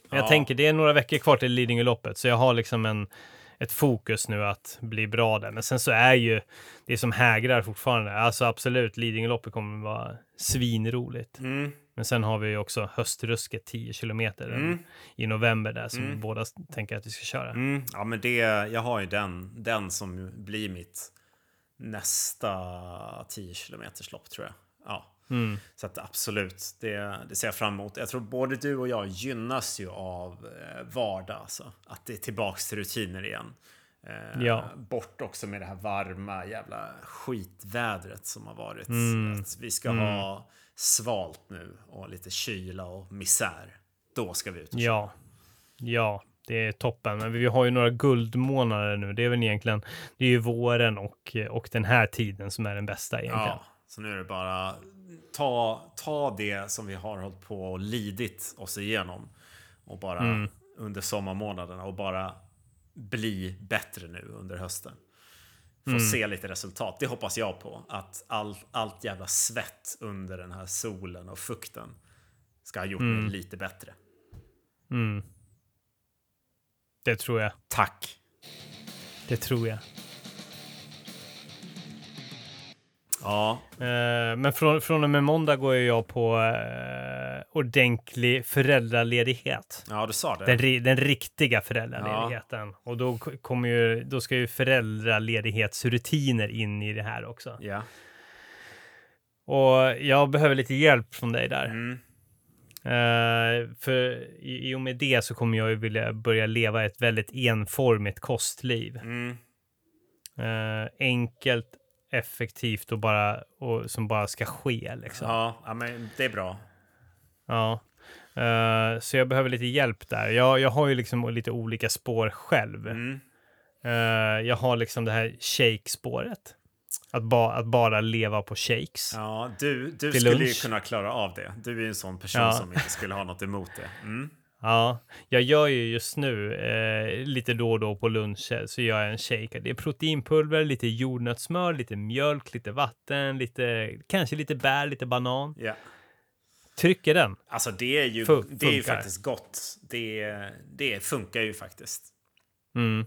jag Ja. tänker, det är några veckor kvar till Lidingöloppet, så jag har liksom en, ett fokus nu att bli bra där. Men sen så är ju det som hägrar fortfarande. Alltså absolut, Lidingöloppet kommer vara svinroligt. Mm. Men sen har vi ju också höstrusket 10 kilometer Mm. i november där som Mm. båda tänker att vi ska köra. Mm. Ja, men det, jag har ju den, den som blir mitt nästa 10 kilometers lopp tror jag. Ja. Mm. Så att absolut, det, det ser jag fram emot. Jag tror både du och jag gynnas ju av eh, vardag, alltså. Att det är tillbaks till rutiner igen. Eh, Ja. Bort också med det här varma jävla skitvädret som har varit. Mm. Att vi ska ha svalt nu och lite kyla och misär. Då ska vi ut och köra. Ja, ja, det är toppen. Men vi har ju några guldmånader nu. Det är väl egentligen, det är ju våren och, och den här tiden som är den bästa egentligen. Ja, så nu är det bara ta, ta det som vi har hållit på och lidit oss igenom och bara Mm. under sommarmånaderna och bara bli bättre nu under hösten. Få Mm. se lite resultat. Det hoppas jag på. Att all, allt jävla svett under den här solen och fukten ska ha gjort mig lite bättre. Mm. Det tror jag. Tack! Det tror jag. Ja, Eh, men från, från och med måndag går jag på eh, ordentlig föräldraledighet. ja du sa det. Den, den riktiga föräldraledigheten. Och då, kommer ju, då ska ju föräldraledighetsrutiner in i det här också. Ja. Och jag behöver lite hjälp från dig där. Mm. Eh, för i, i och med det så kommer jag ju vilja börja leva ett väldigt enformigt kostliv. Mm. Eh, enkelt, effektivt och bara och som bara ska ske liksom. Ja, ja, men det är bra. Ja. Eh, så jag behöver lite hjälp där. Jag, jag har ju liksom lite olika spår själv. Mm. Eh, jag har liksom det här shake-spåret. Att, ba, att bara leva på shakes. Ja, du, du skulle ju lunch. kunna klara av det. Du är ju en sån person Ja. som inte skulle ha något emot det. Mm. Ja, jag gör ju just nu eh, lite då och då på luncher så gör jag en shake. Det är proteinpulver, lite jordnötssmör, lite mjölk, lite vatten, lite, kanske lite bär, lite banan. Ja. Trycker den. Alltså det är ju, det är ju faktiskt gott. Det, det funkar ju faktiskt. Mm.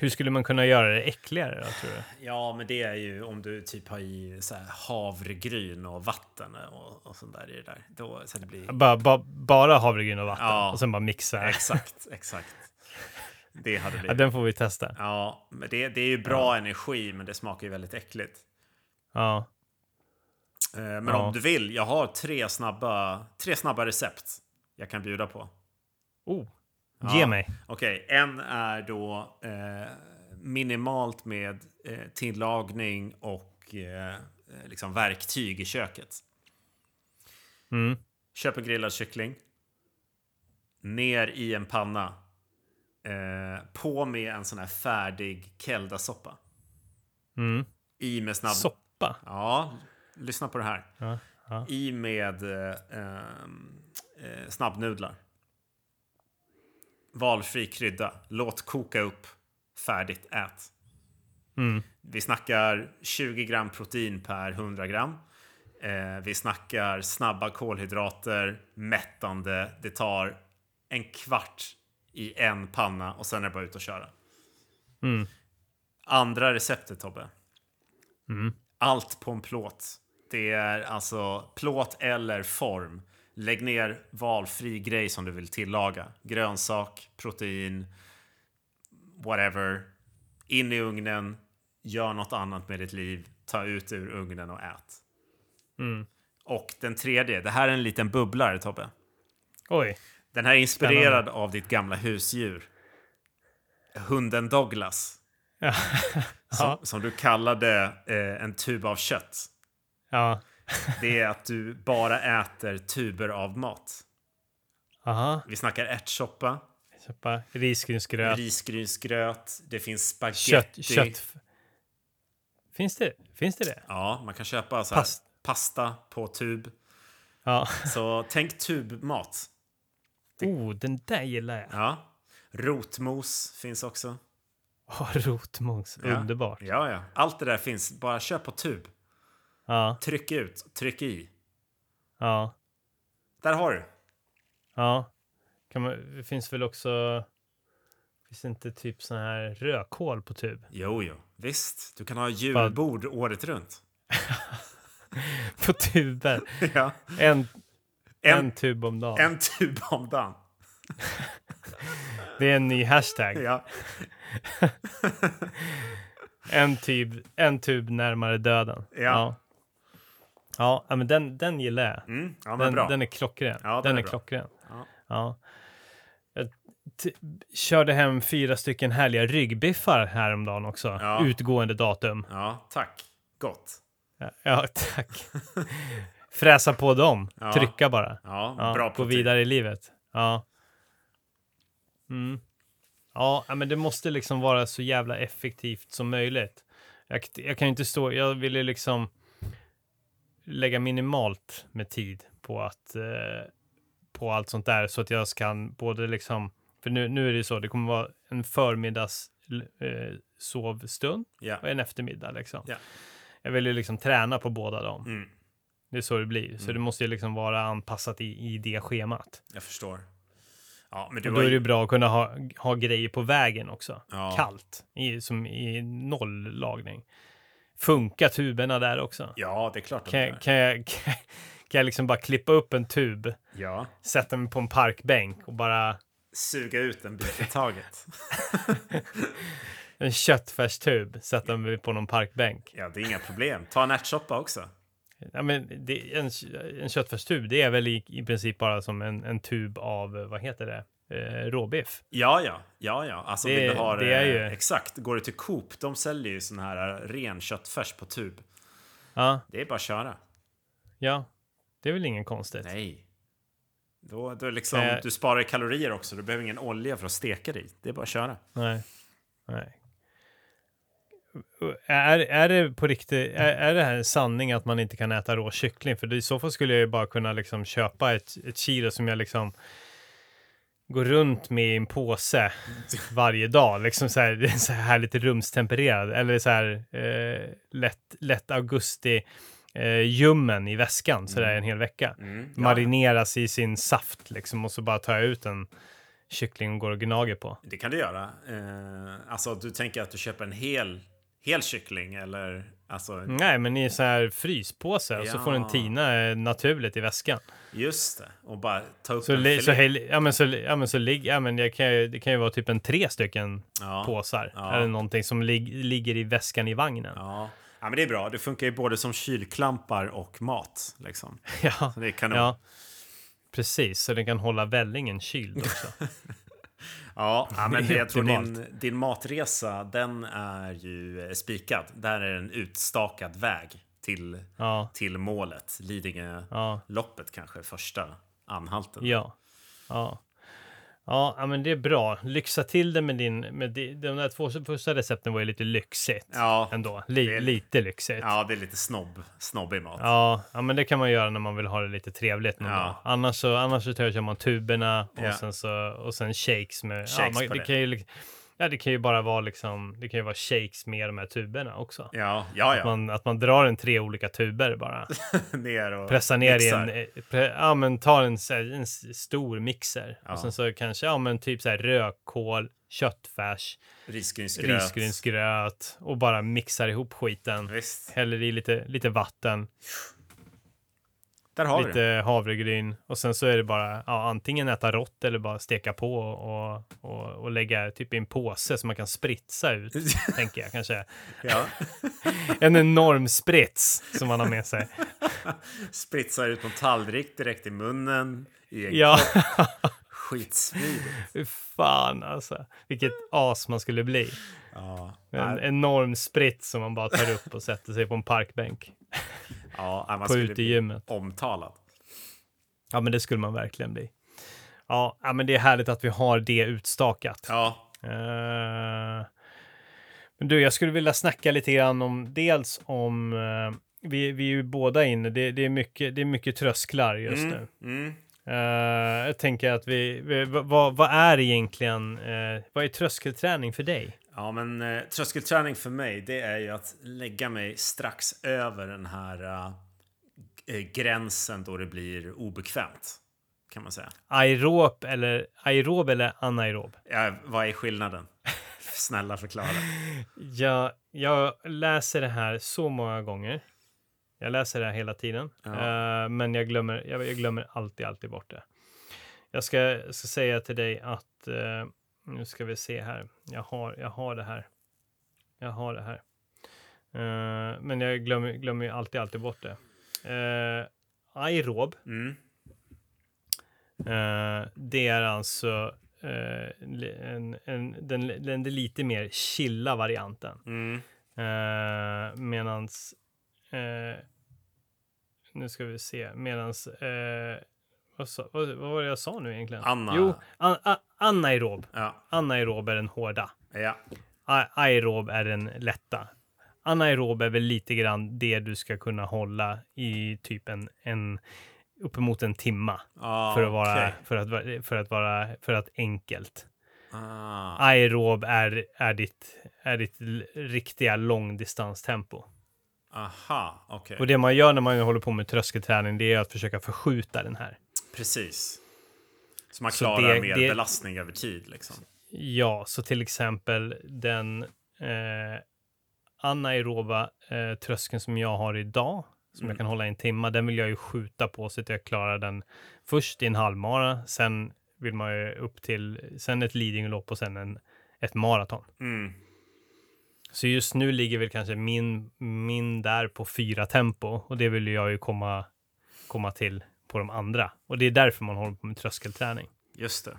Hur skulle man kunna göra det äckligare då, tror du? Ja, men det är ju om du typ har i så här havregryn och vatten och, och sånt där i det där. Då, så det blir... Bara, bara, bara havregryn och vatten Ja. och sen bara mixa. Exakt, exakt. Det hade Ja, blivit. den får vi testa. Ja, men det, det är ju bra energi, men det smakar ju väldigt äckligt. Ja. Eh, Men Ja. om du vill, jag har tre snabba, tre snabba recept jag kan bjuda på. Oh, Ja. ge mig. Okej, en är då eh, minimalt med eh, tillagning och eh, liksom verktyg i köket. Mm. Köp en grillad kyckling. ner i en panna. Eh, på med en sån här färdig keldasoppa. Mm. I med snabb... Soppa. Ja, lyssna på det här. Ja, ja. I med eh, ehm, eh, snabbnudlar. Valfri krydda. Låt koka upp. Färdigt. Ät. Mm. Vi snackar 20 gram protein per 100 gram. Eh, vi snackar snabba kolhydrater, mättande. Det tar en kvart i en panna och sen är det bara ut och köra. Mm. Andra receptet Tobbe. Mm. Allt på en plåt. Det är alltså plåt eller form. Lägg ner valfri grej som du vill tillaga. Grönsak, protein, whatever. In i ugnen, gör något annat med ditt liv, ta ut ur ugnen och ät. Mm. Och den tredje, det här är en liten bubblare Tobbe. Oj. Den här är inspirerad av ditt gamla husdjur. Hunden Douglas. Ja. Som, som du kallade eh, en tub av kött. ja. Det är att du bara äter tuber av mat. Aha. Vi snackar ärtsoppa, risgrynsgröt. risgrynsgröt, det finns spaghetti. Kött. Kött. Finns det, Finns det det? Ja, man kan köpa så Past- pasta på tub. Ja. Så tänk tubmat. Oh, den där gillar jag. Ja. Rotmos finns också. Åh, rotmos. Ja. Underbart. Ja, ja. Allt det där finns. Bara köp på tub. Ja. Tryck ut, tryck i. Ja. Där har du. Ja. Kan man, det finns väl också... Finns det inte typ sån här rödkål på tub? Jo, jo. Visst, du kan ha julbord året runt. På tuber. Ja. En, en, En, tub om dagen. en tub om dagen. Det är en ny hashtag. Ja. En, tub, en tub närmare döden. Ja. Ja, ja men den, den gillar jag. Mm, ja, Den, den är klockren. Ja, den den är är, klockren. Ja. Ja. Jag körde hem fyra stycken härliga ryggbiffar häromdagen också. Ja. Utgående datum. ja, tack. Gott. Ja, tack. Fräsa på dem. Trycka bara. Ja, bra gå vidare i livet. Ja. Mm. Ja, ja, men det måste liksom vara så jävla effektivt som möjligt. Jag, jag kan ju inte stå, jag ville liksom lägga minimalt med tid på att eh, på allt sånt där så att jag kan både liksom, för nu, nu är det ju så, det kommer vara en förmiddags eh, sovstund Ja. och en eftermiddag liksom. Ja. Jag vill ju liksom träna på båda dem. Mm, Det är så det blir. Så Mm. det måste ju liksom vara anpassat i, i det schemat. jag förstår. Ja, men Och då är det ju... ju bra att kunna ha, ha grejer på vägen också. Ja. Kallt, i, som i noll lagning. Funkar tuberna där också? Ja, det är klart Kan, kan, jag, kan, kan jag liksom bara klippa upp en tub, Ja. sätta mig på en parkbänk och bara Suga ut en bit i taget. en köttfärstub, sätta mig på någon parkbänk. Ja, det är inga problem. Ta en ärtsoppa också. Ja, men det, en, en köttfärstub, det är väl i, i princip bara som en, en tub av, vad heter det, eh, råbiff. Ja, ja, ja, ja. Alltså Det- vill du ha det är ju- Exakt. Går du till Coop, de säljer ju sån här ren köttfärs på tub. Ja, Det är bara att köra. ja, det är väl ingen konstigt. Nej. Då, då liksom, Eh. du sparar kalorier också. Du behöver ingen olja för att steka dig. Det är bara att köra. Nej. Nej. Är, är det på riktigt, är, är det här en sanning att man inte kan äta rå kyckling? För i så fall skulle jag ju bara kunna liksom köpa ett, ett kilo som jag liksom går runt med i en påse varje dag. Liksom så här, så här lite rumstempererad. Eller så här eh, lätt, lätt augusti eh, ljummen i väskan så där en hel vecka. Mm. Ja, Marineras i sin saft liksom och så bara tar jag ut en kyckling och går och gnager på. det kan du göra. Eh, alltså, du tänker att du köper en hel, hel kyckling eller? Alltså, Nej, men i så här fryspåse och så får den Ja. tina eh, naturligt i väskan. just det. Och bara ta upp Så, en li, så, ja, men så, ja, men så ligger, ja, men det kan, ju, det kan ju vara typ en tre stycken ja. påsar Ja. eller någonting som lig, ligger i väskan i vagnen. Ja, Ja. ja, men det är bra. Det funkar ju både som kylklampar och mat. Liksom. ja, Så det är kanon. precis. Så den kan hålla vällingen kyld också. Ja, men jag tror din, din matresa, den är ju eh, spikad. Där är en utstakad väg till, ja, till målet. Lidingö-loppet ja, kanske, första anhalten. ja, ja. Ja, men det är bra. Lyxa till det med din... Med di, de där två första recepten var ju lite lyxigt. Ja, Ändå. Li, det lite lyxigt. ja det är lite snobb, snobbig mat. Ja, ja, men det kan man göra när man vill ha det lite trevligt någon Ja. dag. Annars så, annars så kör man tuberna och, Ja. sen så, och sen shakes med... Shakes ja, man, på det, kan ju, ja, det kan ju bara vara liksom... Det kan ju vara shakes med de här tuberna också. Ja, ja, Att, ja. man, att man drar en tre olika tuber bara. ner och Pressar ner i mixar. en... eh, Pre, ja, men tar en, en stor mixer. Ja. Och sen så kanske, ja men typ så här rödkål, köttfärs, Risgrynsgröt. risgrynsgröt och bara mixar ihop skiten. Visst, Häller i lite, lite vatten. Där har vi lite havregryn och sen så är det bara ja, antingen äta rått eller bara steka på och, och, och lägga typ i en påse som man kan spritsa ut, tänker jag kanske. Ja. En enorm sprits som man har med sig. Spritsar ut en tallrik direkt i munnen. I en Ja, skitsmidigt. fan alltså. Vilket as man skulle bli. Ja. En enorm sprits som man bara tar upp och sätter sig på en parkbänk ja, man på skulle bli gymmet. omtalad. Ja, men det skulle man verkligen bli. Ja, men det är härligt att vi har det utstakat. Ja, Eh, men du, jag skulle vilja snacka lite grann om dels om eh, vi, vi är ju båda inne. Det, det, är mycket, det är mycket trösklar just nu. mm, mm. Eh, jag tänker att vi, vi vad, vad är egentligen, eh, vad är tröskelträning för dig? Ja, men eh, tröskelträning för mig, det är ju att lägga mig strax över den här eh, eh, gränsen då det blir obekvämt. Kan man säga. Aerob eller, aerob eller anaerob? Ja, vad är skillnaden? Snälla förklara. Jag, jag läser det här så många gånger. Jag läser det här hela tiden, Ja. Eh, men jag glömmer, jag, jag glömmer alltid, alltid bort det. Jag ska, ska säga till dig att, eh, nu ska vi se här, jag har, jag har det här. Jag har det här. Eh, men jag glömmer, glömmer ju alltid, alltid bort det. Uh, aerob, Mm. eh, det är alltså en, en, den, den, lite mer chilla varianten. Mm. Medans... Nu ska vi se. Medans... Eh, vad, sa, vad, vad var det jag sa nu egentligen? Anna. Jo, an, a, anaerob. Ja. Anaerob är den hårda. ja. A, aerob är den lätta. Anaerob är väl lite grann det du ska kunna hålla i typ en, en uppemot en timma Ah, för att vara, okej. för att, vara- för att vara, för att enkelt. Ah. Aerob är, är ditt, är ditt riktiga långdistanstempo. Aha, okej. Och det man gör när man håller på med tröskelträning, det är att försöka förskjuta den här. Precis. Så man klarar det- mer det- belastning över tid liksom. Ja, så till exempel den eh, anaeroba eh, tröskeln som jag har idag, som Mm. jag kan hålla i en timma, den vill jag ju skjuta på så att jag klarar den först i en halvmara, sen vill man ju upp till, sen ett Lidingölopp och sen en, ett maraton. Mm. Så just nu ligger väl kanske min, min där på fyra tempo och det vill jag ju komma, komma till på de andra. Och det är därför man håller på med tröskelträning. Just det.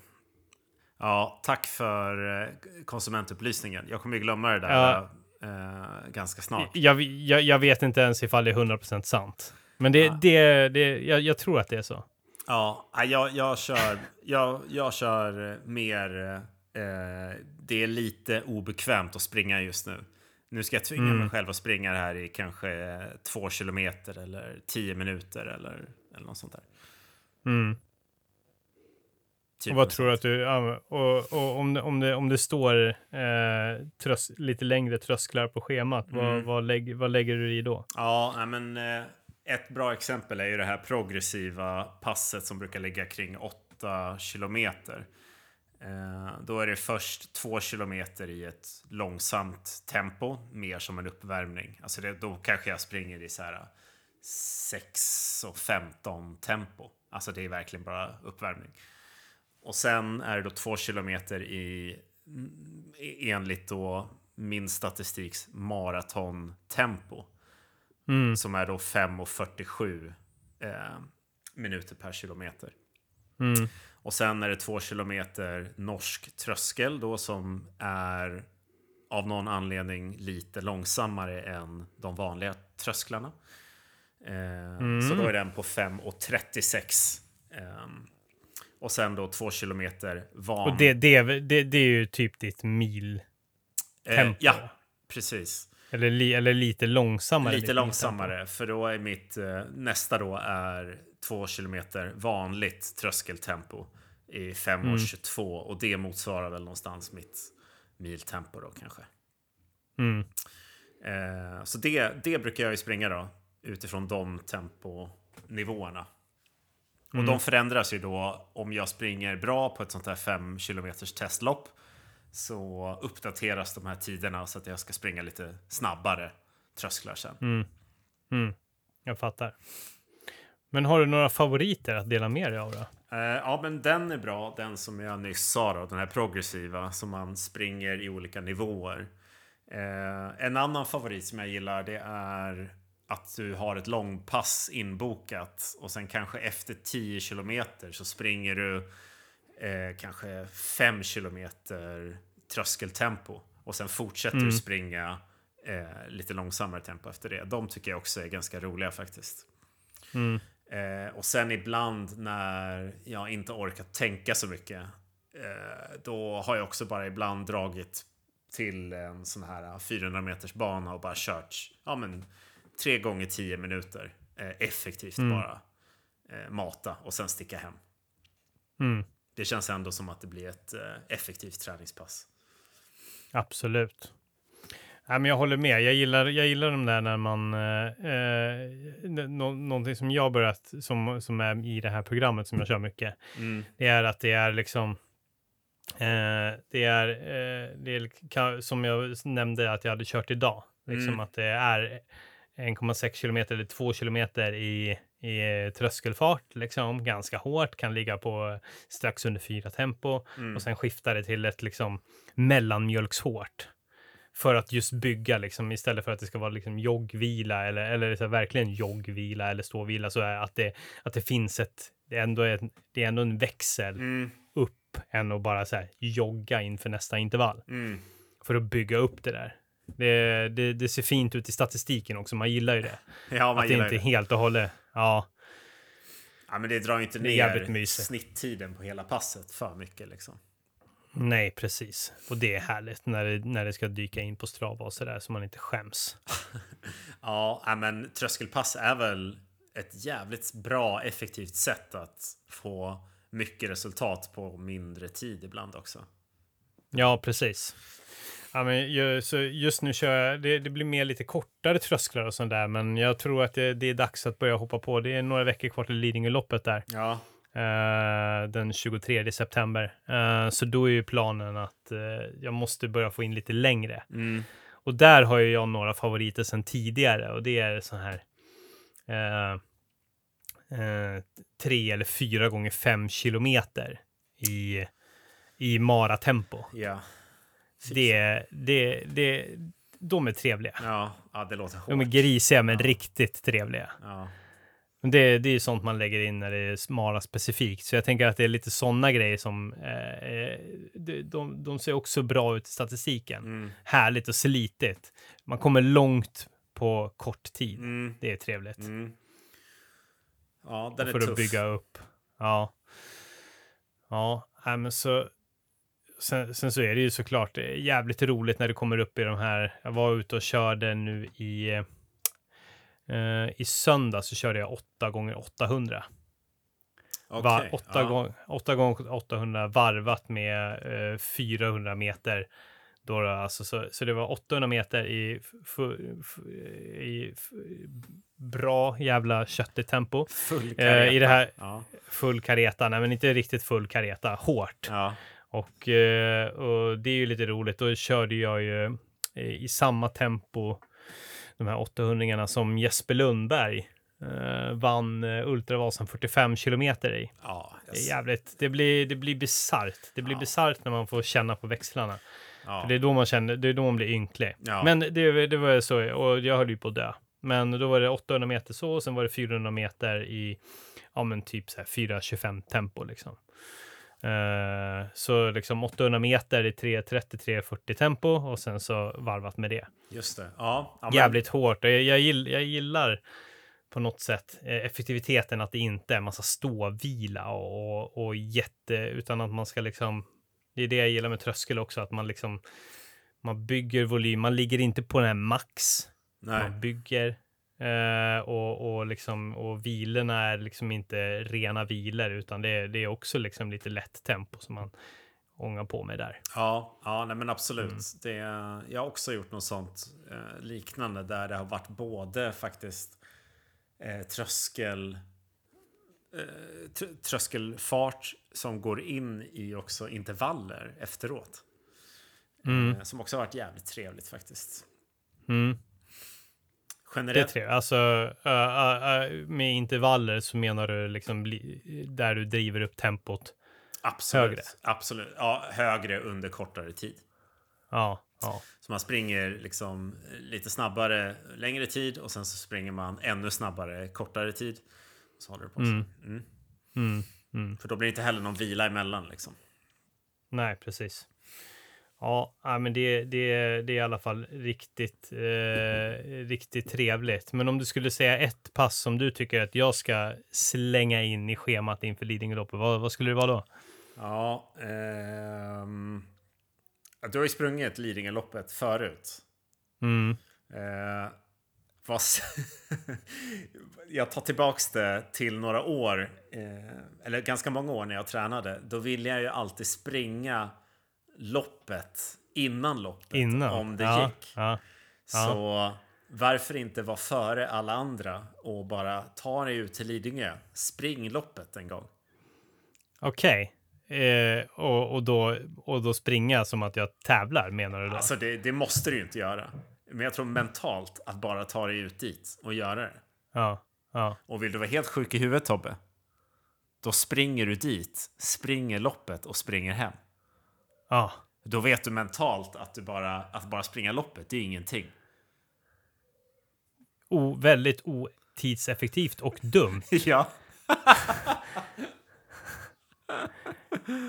Ja, tack för eh, konsumentupplysningen. Jag kommer ju glömma det där Ja. eh, ganska snart. Jag, jag, jag vet inte ens ifall det är 100% sant. Men det, Ja. det, det, jag, jag tror att det är så. Ja, jag, jag, kör, jag, jag kör eh, mer... Eh, det är lite obekvämt att springa just nu. Nu ska jag tvinga Mm. mig själv att springa här i kanske två kilometer eller tio minuter eller, eller något sånt där. Mm. Typ Och vad tror du att du... Och, och om, det, om, det, om det står eh, trös, lite längre trösklar på schemat, vad, Mm. vad, lägg, vad lägger du i då? Ja, nej, men eh, ett bra exempel är ju det här progressiva passet som brukar ligga kring 8 kilometer. Eh, då är det först 2 kilometer i ett långsamt tempo, mer som en uppvärmning. Alltså det, då kanske jag springer i så här 6 och 15 tempo. Alltså det är verkligen bara uppvärmning. Och sen är det då 2 kilometer i mm, enligt då min statistiks maratontempo Mm. som är då 5.47 eh, minuter per kilometer. Mm. Och sen är det två kilometer norsk tröskel då som är av någon anledning lite långsammare än de vanliga trösklarna. Eh, Så då är den på 5.36. Eh, Och sen då två kilometer van. Och det, det, det, det är ju typ ditt mil. eh, tempo. Ja, precis. Eller, li, eller lite långsammare. Lite långsammare, för då är mitt eh, nästa då är två kilometer vanligt tröskeltempo i 5.22 Mm. och det motsvarar väl någonstans mitt miltempo då kanske. Mm. Eh, så det, det brukar jag ju springa då utifrån de temponivåerna. Och Mm. de förändras ju då om jag springer bra på ett sånt här 5 kilometers testlopp så uppdateras de här tiderna så att jag ska springa lite snabbare trösklar sen. Mm. Mm. Jag fattar. Men har du några favoriter att dela med dig av då? Eh, ja, men den är bra, den som jag nyss sa då, den här progressiva som man springer i olika nivåer. Eh, en annan favorit som jag gillar det är att du har ett långpass inbokat och sen kanske efter 10 kilometer så springer du eh, kanske 5 kilometer tröskeltempo och sen fortsätter du springa eh, lite långsammare tempo efter det. De tycker jag också är ganska roliga faktiskt. Mm. Eh, och sen ibland när jag inte orkar tänka så mycket. Eh, då har jag också bara ibland dragit till en sån här 400 meters bana och bara kört ja, men, tre gånger 10 minuter. Eh, effektivt bara. Eh, mata och sen sticka hem. Mm. Det känns ändå som att det blir ett eh, effektivt träningspass. Absolut. Ja, men jag håller med. Jag gillar, jag gillar de där när man... Eh, nå, någonting som jag börjat, som, som är i det här programmet som jag kör mycket, Mm. det är att det är liksom... Eh, det är, eh, det är som jag nämnde att jag hade kört idag. Liksom Mm. att det är 1,6 kilometer eller 2 kilometer i, i tröskelfart, liksom ganska hårt, kan ligga på strax under fyra tempo Mm. och sen skiftar det till ett liksom mellanmjölkshårt för att just bygga liksom istället för att det ska vara liksom joggvila eller, eller så här, verkligen joggvila eller ståvila så är att det, att det finns ett, det är ändå, ett, det är ändå en växel Mm. upp än att bara så här jogga inför nästa intervall Mm. för att bygga upp det där. Det, det, det ser fint ut i statistiken också, man gillar ju det. Ja, man att det gillar inte är det. helt och hållet, ja, Ja, men det drar ju inte Det ner snitttiden på hela passet för mycket liksom. nej precis. Och det är härligt när det, när det ska dyka in på Strava och sådär så man inte skäms. Ja, men tröskelpass är väl ett jävligt bra, effektivt sätt att få mycket resultat på mindre tid ibland också. Ja, precis. Ja, men ju, så just nu kör jag, det, det blir mer lite kortare trösklar och sånt där, men jag tror att det, det är dags att börja hoppa på. Det är några veckor kvar till Lidingöloppet där, Ja, eh, den 23 september. Eh, så då är ju planen att eh, jag måste börja få in lite längre. mm. Och där har ju jag några favoriter sedan tidigare och det är så här tre eller fyra gånger fem kilometer i, i maratempo. ja. Det, det, det, de är trevliga. Ja, ja, det låter hårt. De är grisiga men Ja. riktigt trevliga. Ja. Men Det, det är sånt man lägger in när det är mara specifikt. Så jag tänker att det är lite sådana grejer som eh, eh, de, de, de ser också bra ut i statistiken. Mm. Härligt och slitigt. Man kommer långt på kort tid. Mm. Det är trevligt. Mm. Ja, den är för tuff. att bygga upp. Ja. Ja, nej, men så. Sen, sen så är det ju såklart eh, jävligt roligt när det kommer upp i de här. Jag var ute och körde nu i. Eh, I söndag så körde jag 8 gånger 800 Okej, Va, 8 ja. gånger 8 gånger 800 varvat med eh, 400 meter. Då, då, alltså, så, så det var 800 meter i, f- f- i f- bra jävla köttigt tempo. Full Eh, i det här- Ja. Full kareta, nej men inte riktigt full kareta, hårt. Ja. Och, eh, och det är ju lite roligt, då körde jag ju eh, i samma tempo de här 800 som Jesper Lundberg eh, vann eh, Ultravasan 45 kilometer i. Ja, Det är jävligt, det blir, det blir bisarrt. Det blir Ja. bisarrt när man får känna på växlarna. ja. För det är då man känner, det är då man blir ynklig. Ja. Men det, det var så, och jag höll ju på att dö. Men då var det 800 meter så, och sen var det 400 meter i, ja men typ så här 4.25 tempo liksom. Eh, så liksom 800 meter i 3.30-3.40 tempo och sen så varvat med det. Just det. Ja, Jävligt hårt. Jag, jag, gill, jag gillar på något sätt eh, effektiviteten att det inte är massa ståvila och, och, och jätte, utan att man ska liksom, det är det jag gillar med tröskel också, att man liksom, man bygger volym, man ligger inte på den här max, Nej. man bygger eh, och, och, liksom, och vilorna är liksom inte rena vilor, utan det, är- det är också liksom lite lätt tempo som man ångar på med där. Ja, ja nej men absolut. Mm. Det, jag har också gjort något sånt eh, liknande där det har varit både faktiskt eh, tröskel eh, tr- tröskelfart som går in i också intervaller efteråt. Mm. Eh, som också har varit jävligt trevligt faktiskt. Mm. Det Generellt, trevligt. Alltså, ö, ö, ö, med intervaller så menar du liksom där du driver upp tempot. absolut. högre. Absolut. Ja, högre under kortare tid. Ja, ja. Så man springer liksom lite snabbare längre tid och sen så springer man ännu snabbare kortare tid. Så håller det på så. Mm. Mm. Mm, mm. För då blir det inte heller någon vila emellan liksom. Nej, precis. Ja, men det, det, det är i alla fall riktigt, eh, riktigt trevligt. Men om du skulle säga ett pass som du tycker att jag ska slänga in i schemat inför Lidingöloppet, vad, vad skulle det vara då? Ja, ehm, du har ju sprungit Lidingöloppet förut. Mm, Eh, s- jag tar tillbaks det till några år, eh, eller ganska många år när jag tränade. Då ville jag ju alltid springa loppet innan loppet, innan. om det ja, gick. Ja, Så varför inte vara före alla andra och bara ta dig ut till Lidingö? Spring loppet en gång. Okej. Eh, och, och, då, och då springa som att jag tävlar menar du då? Alltså det, det måste du ju inte göra. Men jag tror mentalt att bara ta dig ut dit och göra det. Ja, ja, Och vill du vara helt sjuk i huvudet Tobbe? Då springer du dit, springer loppet och springer hem. Ja. Då vet du mentalt att, du bara, att bara springa loppet, det är ingenting. O, väldigt otidseffektivt och dumt. ja.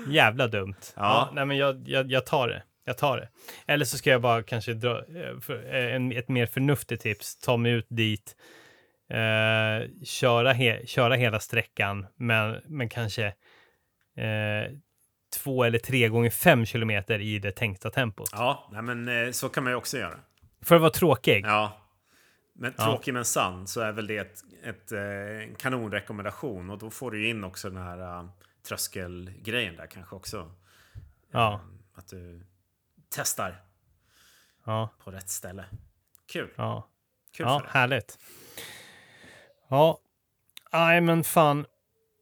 Jävla dumt. Ja. nej, men jag, jag, jag tar det. Jag tar det. Eller så ska jag bara kanske dra eh, eh, en, ett mer förnuftigt tips. Ta mig ut dit. Eh, köra, he, köra hela sträckan, men, men kanske eh, två eller tre gånger fem kilometer i det tänkta tempot. Ja, nej men eh, så kan man ju också göra. För att vara tråkig. Ja. Men Ja. tråkig men sann så är väl det ett, ett, eh, en kanonrekommendation. Och då får du in också den här uh, tröskelgrejen där kanske också. Ja. Att du testar Ja. på rätt ställe. Kul. ja. Kul Ja, härligt. Ja, nej men fan.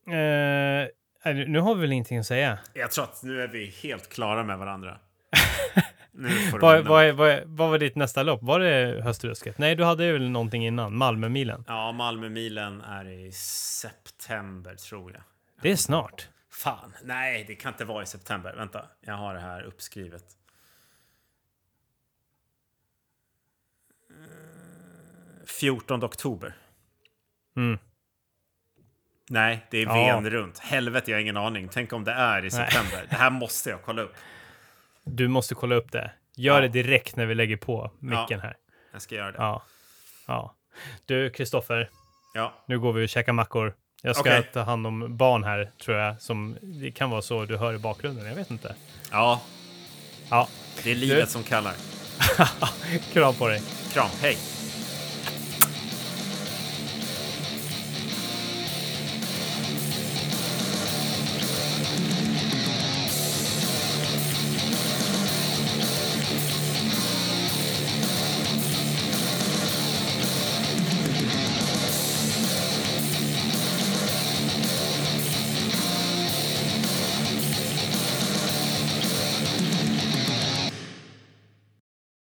Eh, nu har vi väl ingenting att säga. Jag tror att nu är vi helt klara med varandra. Vad, vad, vad, vad var ditt nästa lopp? Var det Höstrusket? Nej, du hade väl någonting innan? Malmömilen? Ja, Malmömilen är i september tror jag. Det är snart. Fan, nej, det kan inte vara i september. Vänta, jag har det här uppskrivet. Eh, 14 oktober. Mm. Nej, det är Ja. ven runt. Helvete, jag har ingen aning. Tänk om det är i Nej. september. Det här måste jag kolla upp. Du måste kolla upp det. Gör Ja. det direkt när vi lägger på micken Ja. här. Jag ska göra det. Ja. ja. Du, Kristoffer, Ja, nu går vi och käkar mackor. Jag ska Okej. ta hand om barn här, tror jag. Som, det kan vara så du hör i bakgrunden, jag vet inte. ja Ja, det är livet Du- som kallar. kram på dig. Kram, hej!